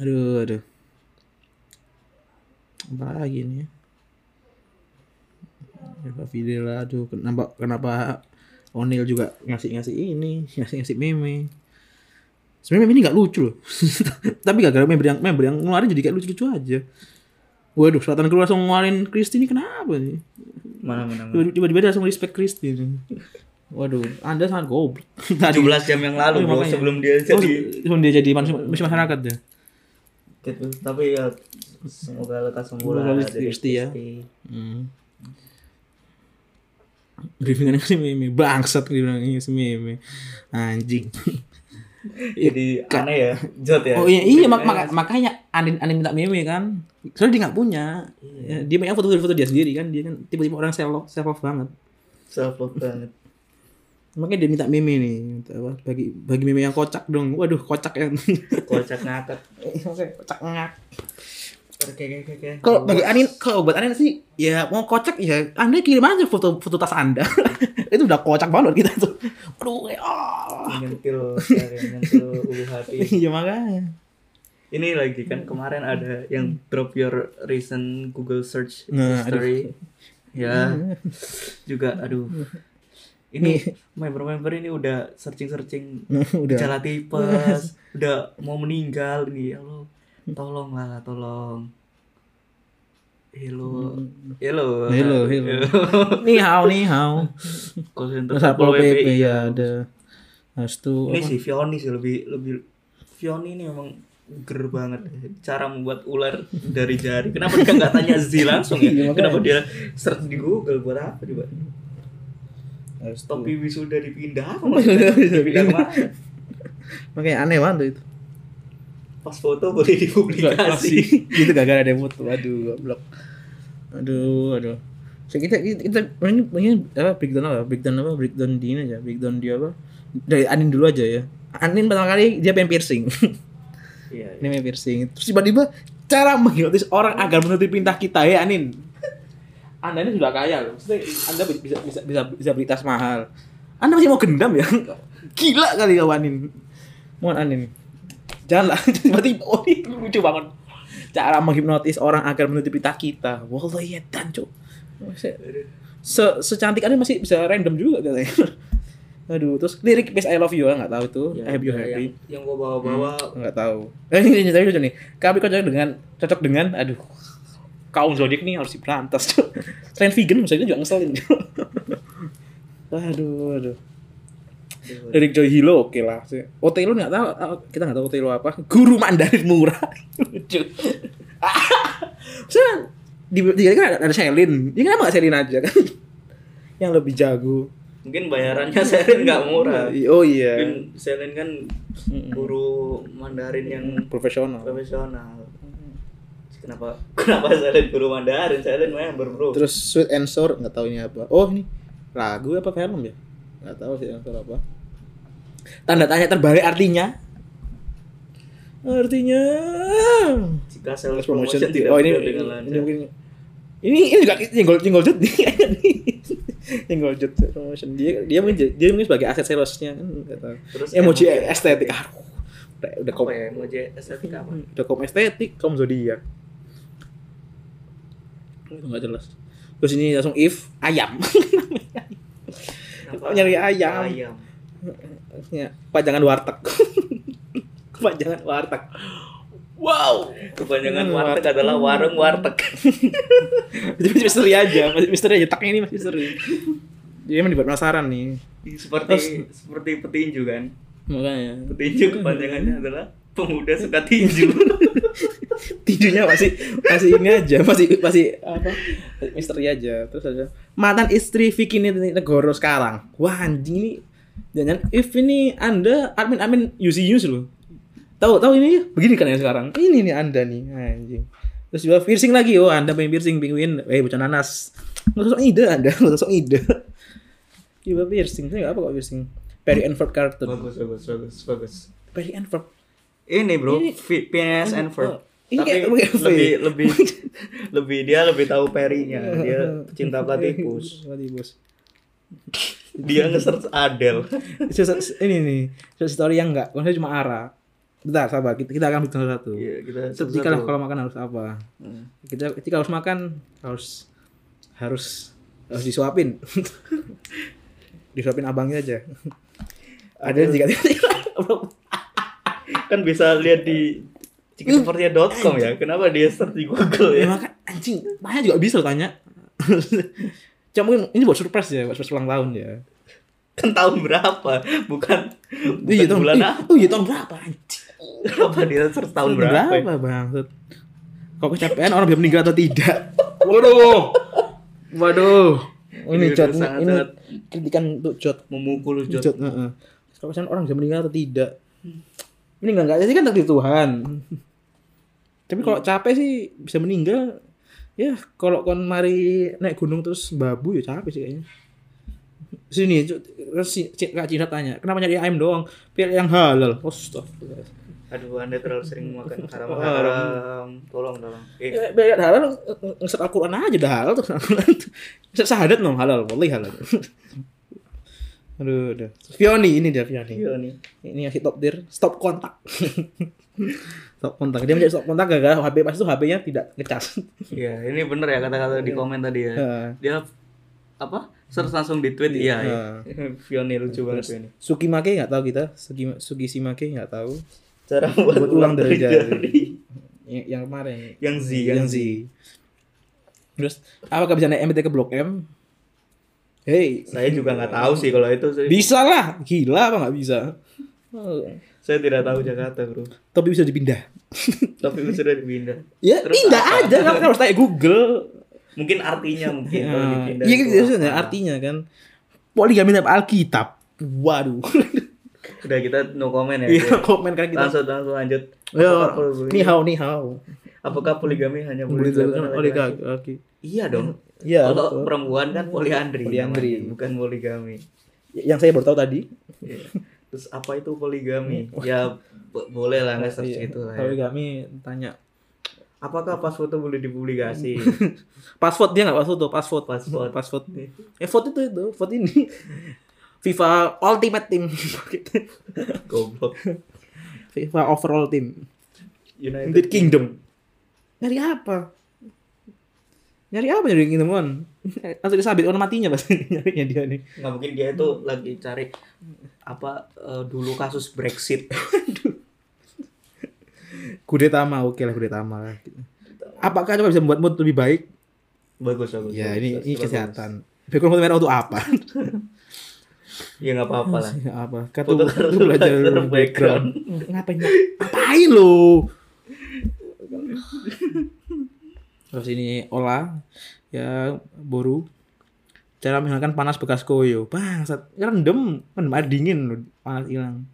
Aduh, aduh. Apa lagi nih? Eva Videla, aduh kenapa kenapa O'Neal juga ngasih ngasih ini, ngasih ngasih meme. Sebenarnya meme ini nggak lucu loh. Tapi gara-gara member yang member yang ngeluarin jadi kayak lucu-lucu aja. Waduh, selatan keluar langsung ngeluarin Kristi ini kenapa nih? Mana mana. mana. Tiba-tiba dia langsung respect Kristi. Waduh, Anda sangat goblok. Tadi 17 jam yang lalu bro sebelum dia Oh, jadi sebelum dia jadi manusia, masyarakat ya. gitu. Tapi ya semoga lekas sembuh lah dari Kristi ya. Hmm. Briefingan si meme bangsat dibilang ini si meme anjing. Jadi aneh ya, Jot ya. Oh iya iya mak mak- makanya Anin Anin minta meme kan. Soalnya dia nggak punya. Ya, dia pengen foto foto dia sendiri kan. Dia kan tipe-tipe orang self love, self love banget. Self love banget. Makanya dia minta meme nih. Minta apa? Bagi bagi meme yang kocak dong. Waduh kocak yang Kocak ngakak. kocak ngak. Kalau bagi Anin, kalau buat Anin sih, ya mau kocak ya, Anda kirim aja foto foto tas Anda. itu udah kocak banget kita tuh. Aduh, kayak ah. menyentil menyentil ulu hati. Iya makanya. Ini lagi kan kemarin ada yang drop your recent Google search Nah, history. Ya. Juga aduh. Ini member-member ini udah searching-searching udah. gejala tipes, udah mau meninggal ini. Ya Allah, tolonglah, tolong. Hello. Hello. Hello, hello. Ni hao, ni hao. Satpol PP ya ada. Habis itu Ini apa? sih Vioni sih lebih lebih Vioni ini memang ger banget cara membuat ular dari jari. Kenapa dia nggak tanya Z langsung ya? Iya. Kenapa dia search di Google buat apa coba? Topi wisuda dipindah apa maksudnya? Dipindah ke mana? Makanya aneh banget itu. Pas foto boleh dipublikasi. gitu gak ada yang foto. Aduh, goblok. Aduh, aduh. So, kita kita, ini ini apa breakdown apa? Breakdown apa? Breakdown di ini aja. Breakdown dia apa? Dari Anin dulu aja ya. Anin pertama kali dia pengen piercing. Iya. ini pengen piercing. Terus tiba-tiba cara menghipnotis orang agar menutupi pinta kita ya Anin. Anda ini sudah kaya loh. Maksudnya, anda bisa bisa bisa bisa beli tas mahal. Anda masih mau gendam ya? Gila kali kau Anin. Mohon Anin janganlah tiba-tiba oh ini lucu banget. Cara menghipnotis orang agar menutupi pinta kita. Wallahi edan cuk. Se secantik Anin masih bisa random juga katanya. Aduh terus lirik Peace I love you nggak tahu tuh. I hope you ya, happy? Yang, yang gua bawa-bawa. Nggak tahu. Eh ini ini tapi lucu nih. Kami cocok dengan cocok dengan aduh. Kaum zodiak nih harus diberantas tuh selain vegan misalnya juga ngeselin aduh aduh dari Joy Hilo oke lah Otelo nggak tahu ah, kita nggak tahu Otelo apa guru Mandarin murah lucu Maksudnya di di kan ada, Selin ya kenapa nggak Selin aja kan yang lebih jago mungkin bayarannya Selin nggak murah. oh iya Mungkin Selin kan guru Mandarin yang profesional profesional. Kenapa kenapa Selin guru Mandarin? Selin member bro. Terus Sweet and Sour nggak tahu ini apa. Oh ini lagu apa film ya? Nggak tahu Sweet and Sour apa. Tanda tanya terbalik artinya? Artinya jika sales promotion. promotion tidak Oh ini ini lancar. mungkin ini ini juga jenggol jenggol jet nih jenggol jet promotion dia dia mungkin dia mungkin sebagai aset salesnya kan. Terus Emoji estetik aduh. Udah, udah kom, ya emoji estetik apa? udah kom estetik kom zodiak. Itu nggak jelas. Terus ini langsung if ayam. Nyari ayam. Ayam. Ya, pajangan warteg. Kepanjangan warteg. Wow. Kepanjangan Hmm, warteg warteg. adalah warung warteg. Masih misteri aja, misteri aja. Taknya ini masih misteri. Dia emang dibuat penasaran nih. seperti seperti petinju kan. Makanya. Petinju kepanjangannya adalah pemuda suka tinju. Tidurnya masih masih ini aja, masih masih apa? Misteri aja. Terus ada mantan istri Vicky Negoro sekarang. Wah, anjing ini jangan if ini Anda admin admin UC News loh. Tahu tahu ini begini kan ya sekarang. Ini nih Anda nih, anjing. Terus juga piercing lagi. Oh, Anda pengen piercing penguin. Eh, bocah nanas. Nggak sosok ide Anda, nggak sosok ide. Coba piercing, saya nggak apa kok piercing. Perry Enfield Carton. bagus bagus bagus bagus. Perry Enfield. Ini bro, Ini- PNS Enfer. Ini Tapi kayak- lebih lebih lebih dia lebih tahu perinya. Dia pecinta platypus. Platypus. Dia nge-search Adele. Sesuatu- ini nih, sesuatu story yang enggak, maksudnya cuma arah. Bentar, sabar, kita, kita akan bikin satu. Iya, kita Ketika lah kalau makan harus apa? Hmm. Kita ketika harus makan harus harus harus disuapin. disuapin abangnya aja. Ada yang jika kan bisa lihat di ciksepertia.com ya. Kenapa dia search di Google ya ya? makan anjing, banyak juga bisa tanya. Cuma mungkin ini buat surprise ya, buat surprise ulang tahun ya. Kan tahun berapa? Bukan, bukan Iya, tahun bulan iya, apa? Oh iya tahun berapa? Kenapa dia tahun berapa? ya? Berapa bangsat? Kok kecapean orang bisa meninggal atau tidak? Waduh. Waduh. Ini Ini jod ini, sangat- ini sangat kritikan untuk jod. Memukul Jod. Jod, heeh. Kalau kecapean orang bisa meninggal atau tidak? Ini enggak enggak jadi kan takdir Tuhan. Tapi kalau capek sih bisa meninggal. Ya, kalau kon mari naik gunung terus babu ya capek sih kayaknya. Sini, terus si Kak Cina tanya, kenapa nyari ayam doang? Pilih yang halal. Astagfirullah. Aduh, Anda terlalu sering makan haram haram. Tolong, tolong. Eh, Ya, biar halal ngeset Al-Quran aja dah halal Al-Quran. Ngeset syahadat no halal, wallahi halal. Aduh, udah. Fioni ini dia Fioni. Ini yang top tier, stop kontak. stop kontak. Dia menjadi stop kontak gara-gara HP pas itu HP-nya tidak ngecas. Iya, ini bener ya kata-kata di komen tadi ya. Heeh. Dia apa? Search langsung di tweet. Iya, iya. Fioni lucu banget Fioni. Suki Make nggak tahu kita, Sugi Sugi si Make nggak tahu. Cara buat, Buat ulang dari jari. jari. Yang, yang kemarin. Yang Z, yang yang Z. Terus apakah bisa naik MBT ke Blok M? Hey, Saya juga nggak tahu sih kalau itu. Bisa lah, gila apa nggak bisa? Saya tidak tahu Jakarta, bro. Tapi bisa dipindah. Tapi sudah dipindah. Ya Terus pindah apa? aja, kan harus tanya Google. Mungkin artinya mungkin kalau Ya, dipindah. Iya kan biasanya apa. artinya kan. Poligami dalam Alkitab. Waduh. Udah kita no comment ya. Iya komen kan kita. Langsung langsung lanjut. Ya, ni hao ni hao. Apakah poligami hanya Boleh dilakukan oleh laki-laki? laki. Iya dong. Iya. Kalau perempuan kan poliandri, Poliandri. bukan poligami. Yang saya baru tahu tadi. Terus apa itu poligami? Ya bo- boleh lah nggak search Iya. gitu lah. Ya. kami tanya Apakah pas foto boleh dipublikasi? password dia nggak password tuh password Password. password eh vote itu itu vote ini FIFA Ultimate Team Goblok. FIFA Overall Team United United Kingdom nyari apa nyari apa nyari Kingdom One langsung disabit orang matinya pasti nyarinya dia nih Nggak mungkin dia itu lagi cari apa eh, dulu kasus Brexit. kudeta mah oke lah kudeta mah lah. apakah coba bisa membuat mood lebih baik bagus bagus. ya bagus, ini bagus, ini bagus. kesehatan background foto merah untuk apa Ya nggak apa-apa lah. apa kata lu belajar background. background ngapain ngapain lo terus ini olah ya boru. Cara menghilangkan panas bekas koyo. Bangsat rendem kan dingin panas hilang.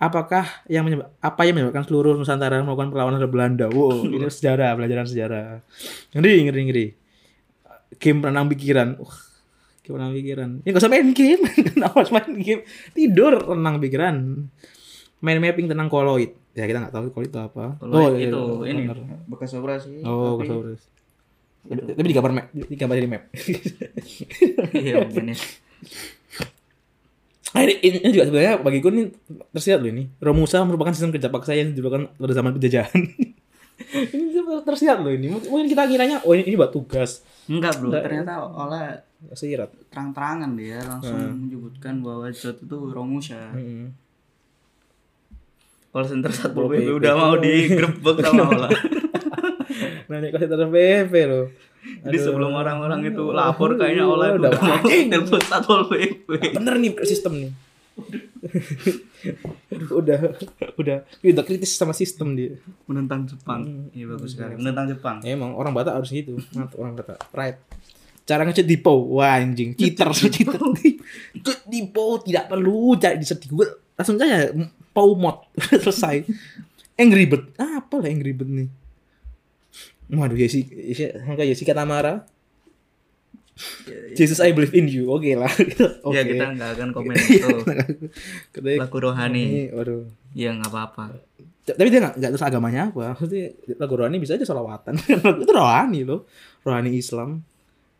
Apakah yang menyebab apa yang menyebabkan seluruh Nusantara melakukan perlawanan terhadap Belanda? Wow ini sejarah pelajaran sejarah. Ngeri ngeri ngeri. Game penenang pikiran. Wah, game penenang pikiran. Ya gak usah main game. Kenapa main game? Tidur tenang pikiran. Main mapping tenang koloid. Ya kita nggak tahu koloid itu apa. Kalau iya, itu iya, ini bekas operasi. oh tapi- Kosaurus tapi digambar map digambar di map Iya ya. Nah, ini, ini juga sebenarnya bagiku ini tersirat loh ini. Romusa merupakan sistem kerja paksa yang dilakukan pada zaman penjajahan. ini tersirat loh ini. Mungkin kita kiranya oh ini, ini buat tugas. Enggak bro, Enggak. ternyata olah Tersirat. terang-terangan dia langsung Hmm. menyebutkan bahwa Jot itu Romusha. Heeh. Call center Satpol PP udah mau digrebek sama olah. Nanya terus PP loh. Jadi Aduh. sebelum orang-orang itu lapor kayaknya itu Udah udah mau telepon Satpol PP. bener nih sistem nih. udah udah udah kritis sama sistem dia. Menentang Jepang. Hmm. Iya bagus sekali. Menentang Jepang. Emang orang Batak harus gitu. Orang Batak. Pride. Cara ngecat Dipo, wah anjing, cheater, cheater. Dipo tidak perlu cari di Google. Langsung aja Pau mod selesai. Angry Bird, ah, apa lah Angry Bird nih? Waduh, Yesi, Yesi, Jessica Tamara. Jesus I believe in you, oke lah. Oke. Ya kita nggak akan komen itu. Lagu rohani. waduh. Ya nggak apa-apa. Tapi dia nggak nggak terus agamanya apa. Maksudnya lagu rohani bisa aja salawatan. itu rohani loh. Rohani Islam.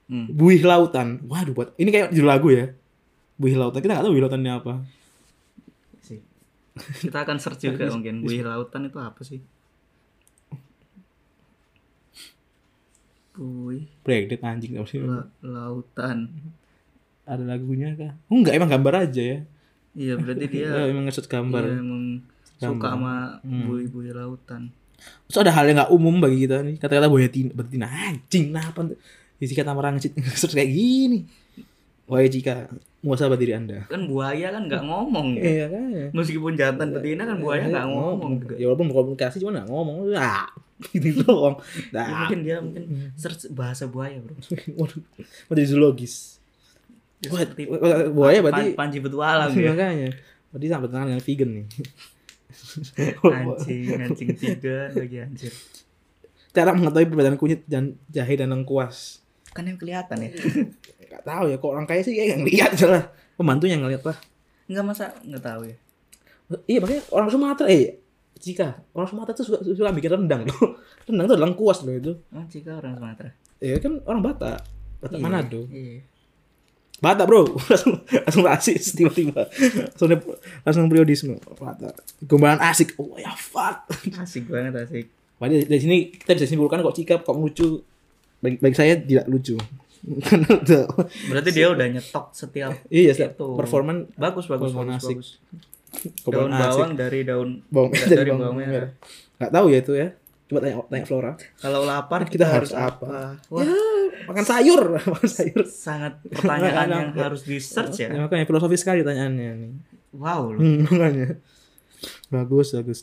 Hmm. Buih lautan. Waduh, buat ini kayak judul lagu ya. Buih lautan. Kita nggak tahu buih lautannya apa. Kita akan search juga mungkin. Buih lautan itu apa sih? Buih Breakdate anjing apa sih? la- lautan. Ada lagunya kah? Oh, enggak, emang gambar aja ya. Iya berarti dia Ya, emang ngeset gambar. Iya, emang suka sama Hmm. buih-buih lautan. Terus ada hal yang nggak umum bagi kita nih. Kata-kata buaya betina anjing. Nah, apa? Jika Tamara ngeset ngeset kayak gini. Wahai jika muasabah diri anda. Kan buaya kan nggak ngomong. Iya kan? Meskipun jantan betina kan buaya nggak ngomong. juga. Ya walaupun berkomunikasi cuma nggak ngomong. Ah, gitu doang. Ya, Nah, mungkin dia mungkin search bahasa buaya bro. waduh, jadi zoologis. Ya, Wah, buaya berarti Pan- Panji Betualam Iya, ya. makanya. Berarti bertentangan dengan vegan nih. Anjing, anjing tiga lagi anjir. Cara mengetahui perbedaan kunyit dan jahe dan lengkuas. Kan yang kelihatan ya. Gak tahu ya, kok orang kaya sih kayak yang lihat lah. Pembantu yang ngeliat lah. Enggak masa nggak tahu ya. Iya makanya orang Sumatera eh jika orang Sumatera tuh suka, suka bikin rendang loh. Rendang tuh lengkuas loh itu. Oh, jika orang Sumatera. Ya kan orang Batak. Batak Iya, Manado. Iya. Batak bro, langsung langsung rasis tiba-tiba, langsung langsung periodisme. Batak. Gombalan asik, oh ya fuck. Asik banget asik. Padahal dari sini kita bisa simpulkan kok Cika kok lucu. Bagi, bagi saya tidak lucu. Berarti dia udah nyetok setiap iya setiap performan bagus bagus bagus, asik. bagus. Daun gombalan asik. bawang dari daun Bawang dari, dari bawang, bawang merah. merah. Nggak tahu ya itu ya. Coba tanya tanya Flora. Kalau lapar Kita harus apa? Wah, Ya, makan sayur, makan sayur. sangat pertanyaan yang harus di search ya. Ya, makanya filosofis sekali pertanyaannya nih. Wow loh. Hmm, makanya. Bagus, bagus.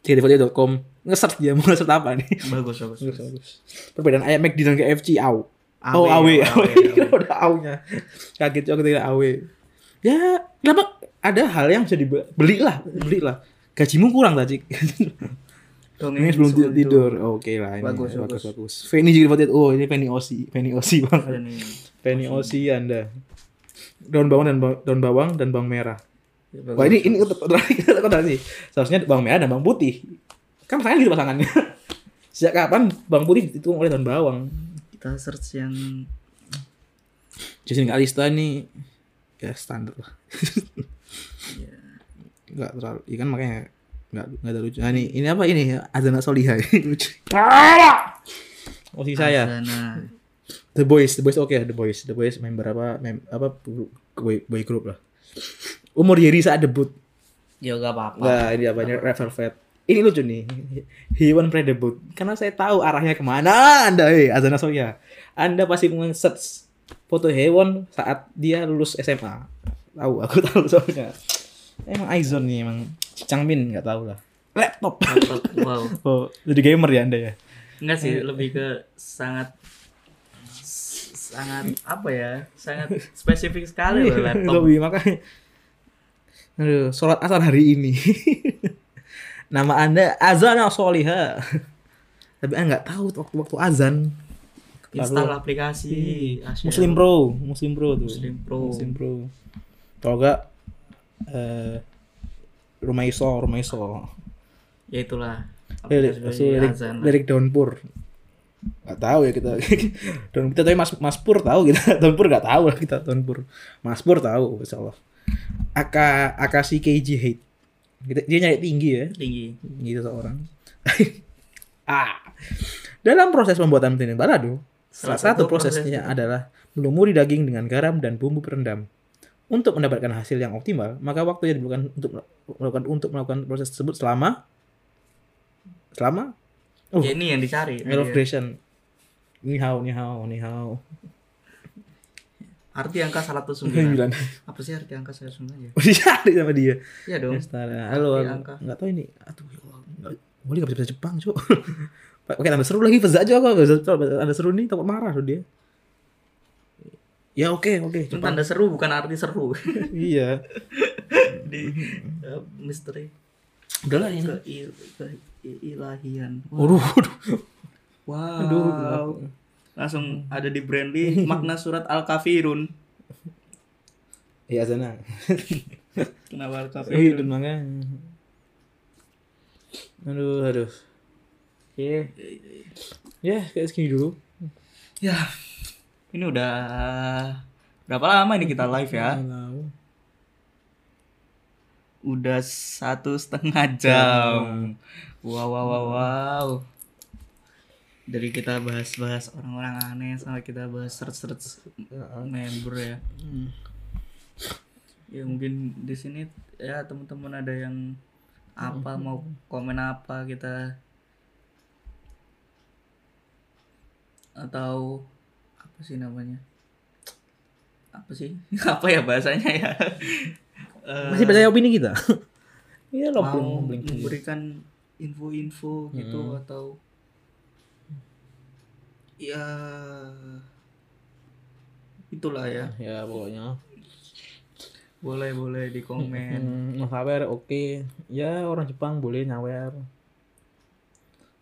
Cekdevolley.com nge-search dia mau nge-search apa nih? Bagus bagus. Bagus, bagus. Perbedaan ayam McD dan KFC, au. AW, oh, AW, AW, AW. AW. Udah au-nya. Kaget juga ketika AW. Ya, kenapa ada hal yang bisa dibeli lah, beli lah. Gajimu kurang tadi. Dongeng Ini sebelum sebelum tidur. Oke lah ini. Bagus, bagus, bagus. bagus. Feni juga dapat oh ini Feni Osi, Feni Osi. Ini. Feni Osi Anda. Daun bawang dan daun bawang dan bawang merah. Ya, bagus. Wah ini ini kita kontrasi. Seharusnya bawang merah dan bawang putih. Kan pasangan gitu pasangannya. Sejak kapan bawang putih itu oleh daun bawang? kita search yang Jason Kalista ini ya standar lah. ya, Enggak terlalu. Iya kan makanya enggak enggak ada lucu. Nah, ini ini apa ini? Azana Soliha lucu. Osi saya. Azana. The Boys, The Boys oke, The Boys, The Boys member apa mem, apa boy, boy group lah. Umur Yeri saat debut. Ya gak apa-apa. Nah, ini apa Red Velvet. Ini lucu nih. Hewan pre-debut. Karena saya tahu arahnya ke mana Anda, hei, Azana Soya. Anda pasti nge-search foto hewan saat dia lulus SMA. Tahu, aku tahu soalnya. Emang Aizon nih, emang Cangmin nggak tahu lah. Laptop. Laptop, wow. Oh, jadi gamer ya Anda ya? Enggak sih, lebih ke sangat sangat apa ya? Sangat spesifik sekali loh laptop. Lebih makanya. Aduh, sholat asar hari ini. Nama Anda Azana Soliha. Tapi Anda nggak tahu waktu-waktu azan. Install aplikasi Asyik. Muslim Pro, Muslim Pro tuh. Muslim Pro. Muslim Pro. Kalau enggak eh rumah iso, rumah iso. Ya itulah. Lirik, lirik, lirik Downpur. Gak tahu ya kita. Down kita tahu Mas Mas Pur tahu kita. Downpur gak tahu lah kita Downpur. Mas Pur tahu insyaallah. Aka Akashi KG Hate. Kita, dia nyari tinggi ya. tinggi. Gitu seorang. ah. Dalam proses pembuatan tini balado, salah Salah satu satu prosesnya adalah melumuri daging dengan garam dan bumbu perendam. Untuk mendapatkan hasil yang optimal, maka waktu yang dibutuhkan untuk melakukan untuk melakukan proses tersebut selama selama Oh. Ya ini yang dicari. Iya. Creation. Ni hao, ni hao, ni hao. Arti angka 109. Sembilan. Apa sih arti angka 109 ya? Dicari sama dia. Iya dong. Astara. Halo, Arti halo. angka. Nggak tahu ini. Aduh, ya Allah. Boleh nggak bisa Jepang, Cuk. Pakai tanda seru lagi, Feza aja kok. Ada seru nih, takut marah tuh dia. Ya oke, oke. Itu Jepang. tanda seru bukan arti seru. iya. Di uh, misteri Udahlah ini. ke, il, ke ilahian. Waduh, waduh. Wow. Aduh. Langsung ada di branding makna surat Al-Kafirun. Iya, sana. Kenapa Eh, Al-Kafirun? dan makanya. Aduh, aduh. Oke. Ya, kayak segini dulu. Ya. Ini udah berapa lama ini kita live ya? Udah satu setengah jam. Wow, wow, wow, wow. Dari kita bahas-bahas orang-orang aneh sampai kita bahas search-search member ya. Hmm. Ya mungkin di sini ya teman-teman ada yang apa mau komen apa kita atau apa sih namanya? Apa sih? apa ya bahasanya ya? Eh, Masih percaya opini kita? Iya loh, mau memberikan info-info gitu Hmm. atau ya itulah ya Ya pokoknya. boleh boleh di komen Hmm, mau sawer oke. Ya orang Jepang boleh nyawer.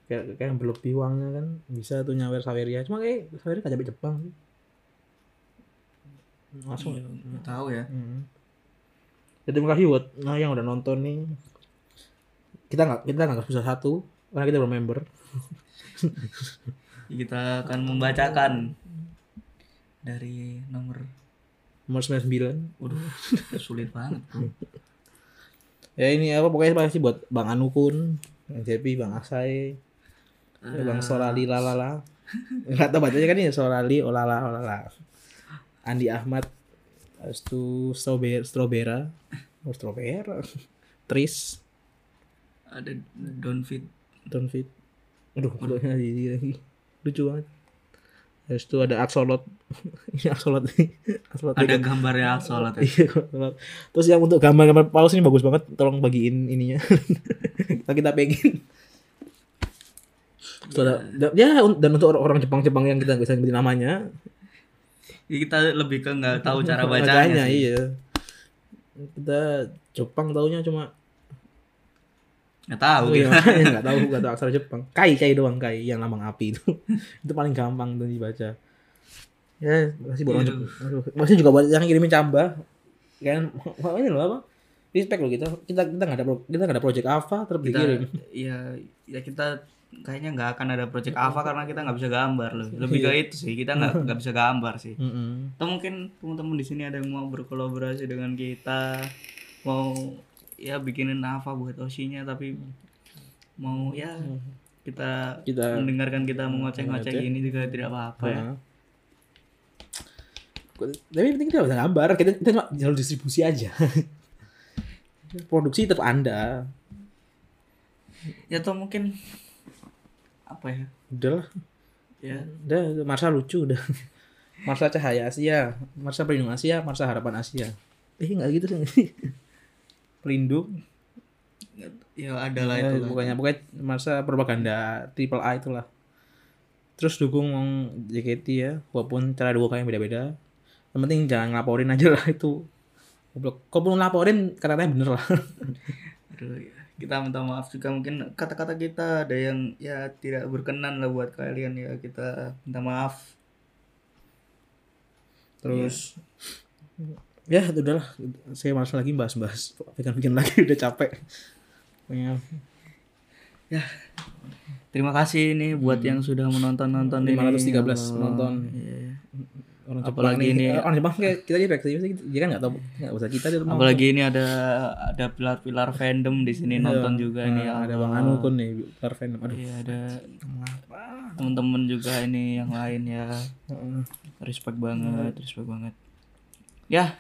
Kayak kayak berlebih uangnya kan bisa tuh nyawer saweria. Cuma kayak saweria gak sampai Jepang sih. Langsung. Iya, nggak tahu ya Hmm. Ya, terima kasih buat nah, yang udah nonton nih. Kita nggak kita nggak susah satu karena kita belum member. kita akan membacakan dari nomor Nomor 99. waduh sulit banget. Ya ini apa pokoknya terima kasih buat Bang Anukun, Bang Jepi, Bang Aksai, ya, Bang Solali lalala. Enggak tahu bacanya kan ini Solali olala olala. Andi Ahmad, habis itu Strawberry, Strawbera, oh, Strawbera, Tris, ada Donfit Donfit. Aduh, fotonya di lagi. Lucu banget. Habis itu ada Axolot. ini Axolot nih. Axolot ada gambarnya sholat ya. Iya, Axolot. Terus yang untuk gambar-gambar paus ini bagus banget. Tolong bagiin ininya. kita kita pengen. Da- ya un- dan untuk orang Jepang-Jepang yang kita nggak bisa nyebutin namanya, Ya, kita lebih ke nggak tahu cara bacanya, bacanya sih. iya. Kita Jepang taunya cuma nggak tahu iya, gitu. makanya nggak tahu nggak tahu aksara Jepang. Kai kai doang kai yang lambang api itu. itu paling gampang tuh dibaca. Ya, masih buat Aduh. Aduh, Masih juga buat yang ngirimin camba. Kan ini loh apa? Respect loh kita. Kita kita nggak ada kita nggak ada project apa terus dikirim. ya ya kita kayaknya nggak akan ada project Ava karena kita nggak bisa gambar loh lebih Iya. ke itu sih kita nggak nggak bisa gambar sih Mm-mm. atau mungkin teman-teman di sini ada yang mau berkolaborasi dengan kita mau ya bikinin Ava buat Oshinya tapi mau ya kita, Kita- mendengarkan kita mengoceh-ngoceh mengoceh. ini juga tidak apa-apa ya. Tapi penting kita bisa gambar, kita, kita cuma jalur distribusi aja. Produksi tetap Anda. ya atau mungkin apa ya Udah lah. ya Udah, Marsa lucu udah. Marsa Cahaya Asia, Marsa Pelindung Asia, Marsa Harapan Asia. Eh enggak gitu sih. Pelindung. ya ada lah Ya, itu pokoknya pokoknya Marsa propaganda triple A itulah. Terus dukung JKT ya, walaupun cara dukung yang beda-beda. Yang penting jangan ngelaporin aja lah itu. Goblok. Kalaupun laporin katanya bener lah. Aduh, ya. Kita minta maaf juga mungkin kata-kata kita ada yang ya tidak berkenan lah buat kalian ya kita minta maaf Terus ya itu udahlah saya malas lagi bahas-bahas bikin-bikin lagi udah capek. Pokoknya terima kasih nih buat yang sudah menonton nonton ini 513 Allah. nonton. Iya. Orang Apalagi Jepang ini- eh, orang Jepang kayak kita aja reaksi dia kan nggak tahu nggak usah kita dia apalagi ini ada ada pilar-pilar fandom di sini nonton juga ini Nah, ya ada Bang Anu kun nih Pilar Fandom. Aduh. Iya, ada temen-temen juga ini yang lain ya. Respect banget respect banget. Ya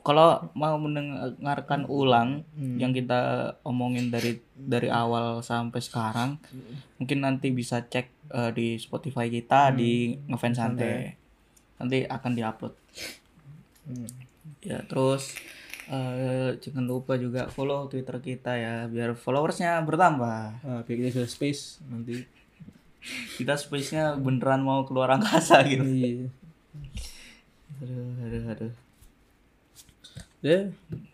kalau mau mendengarkan ulang yang kita omongin dari dari awal sampai sekarang mungkin nanti bisa cek eh, di Spotify kita di ngefans santai nanti akan diupload Hmm. ya terus eh, jangan lupa juga follow Twitter kita ya biar followersnya bertambah Ah, biar kita space nanti kita space-nya beneran mau keluar angkasa gitu iya aduh aduh aduh ya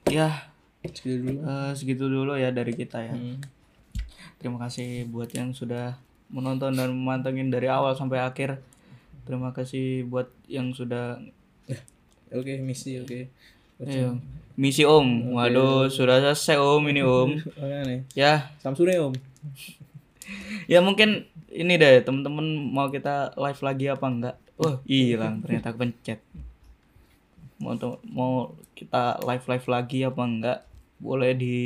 ya segitu dulu Eh, segitu dulu ya dari kita ya. Hmm. Terima kasih buat yang sudah menonton dan memantengin dari awal sampai akhir. Terima kasih buat yang sudah oke misi oke Ayo. misi Om. Waduh, sudah selesai Om ini Om. Ya, Samsung om ya mungkin ini deh teman-teman mau kita live lagi apa enggak? Wah, hilang ternyata pencet. Mau mau kita live live lagi apa enggak? Boleh di,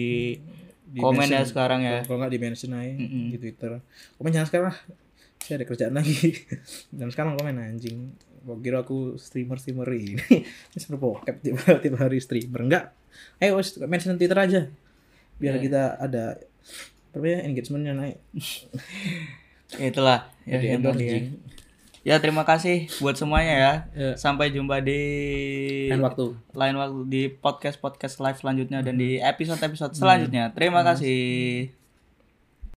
Di komen ya sekarang ya. kalau nggak di mention aja Mm-mm. di Twitter komen jangan sekarang lah saya ada kerjaan lagi dan sekarang komen anjing Gua kira aku streamer streamer ini streamer bokep tiap, tiap hari streamer enggak ayo wes, mention Twitter aja biar Ya. kita ada apa ya engagementnya naik Ya, itulah ya, ya. Jing. Ya terima kasih buat semuanya ya. Ya. Sampai jumpa di Lain waktu lain waktu di podcast podcast live selanjutnya dan di episode episode selanjutnya. Terima kasih.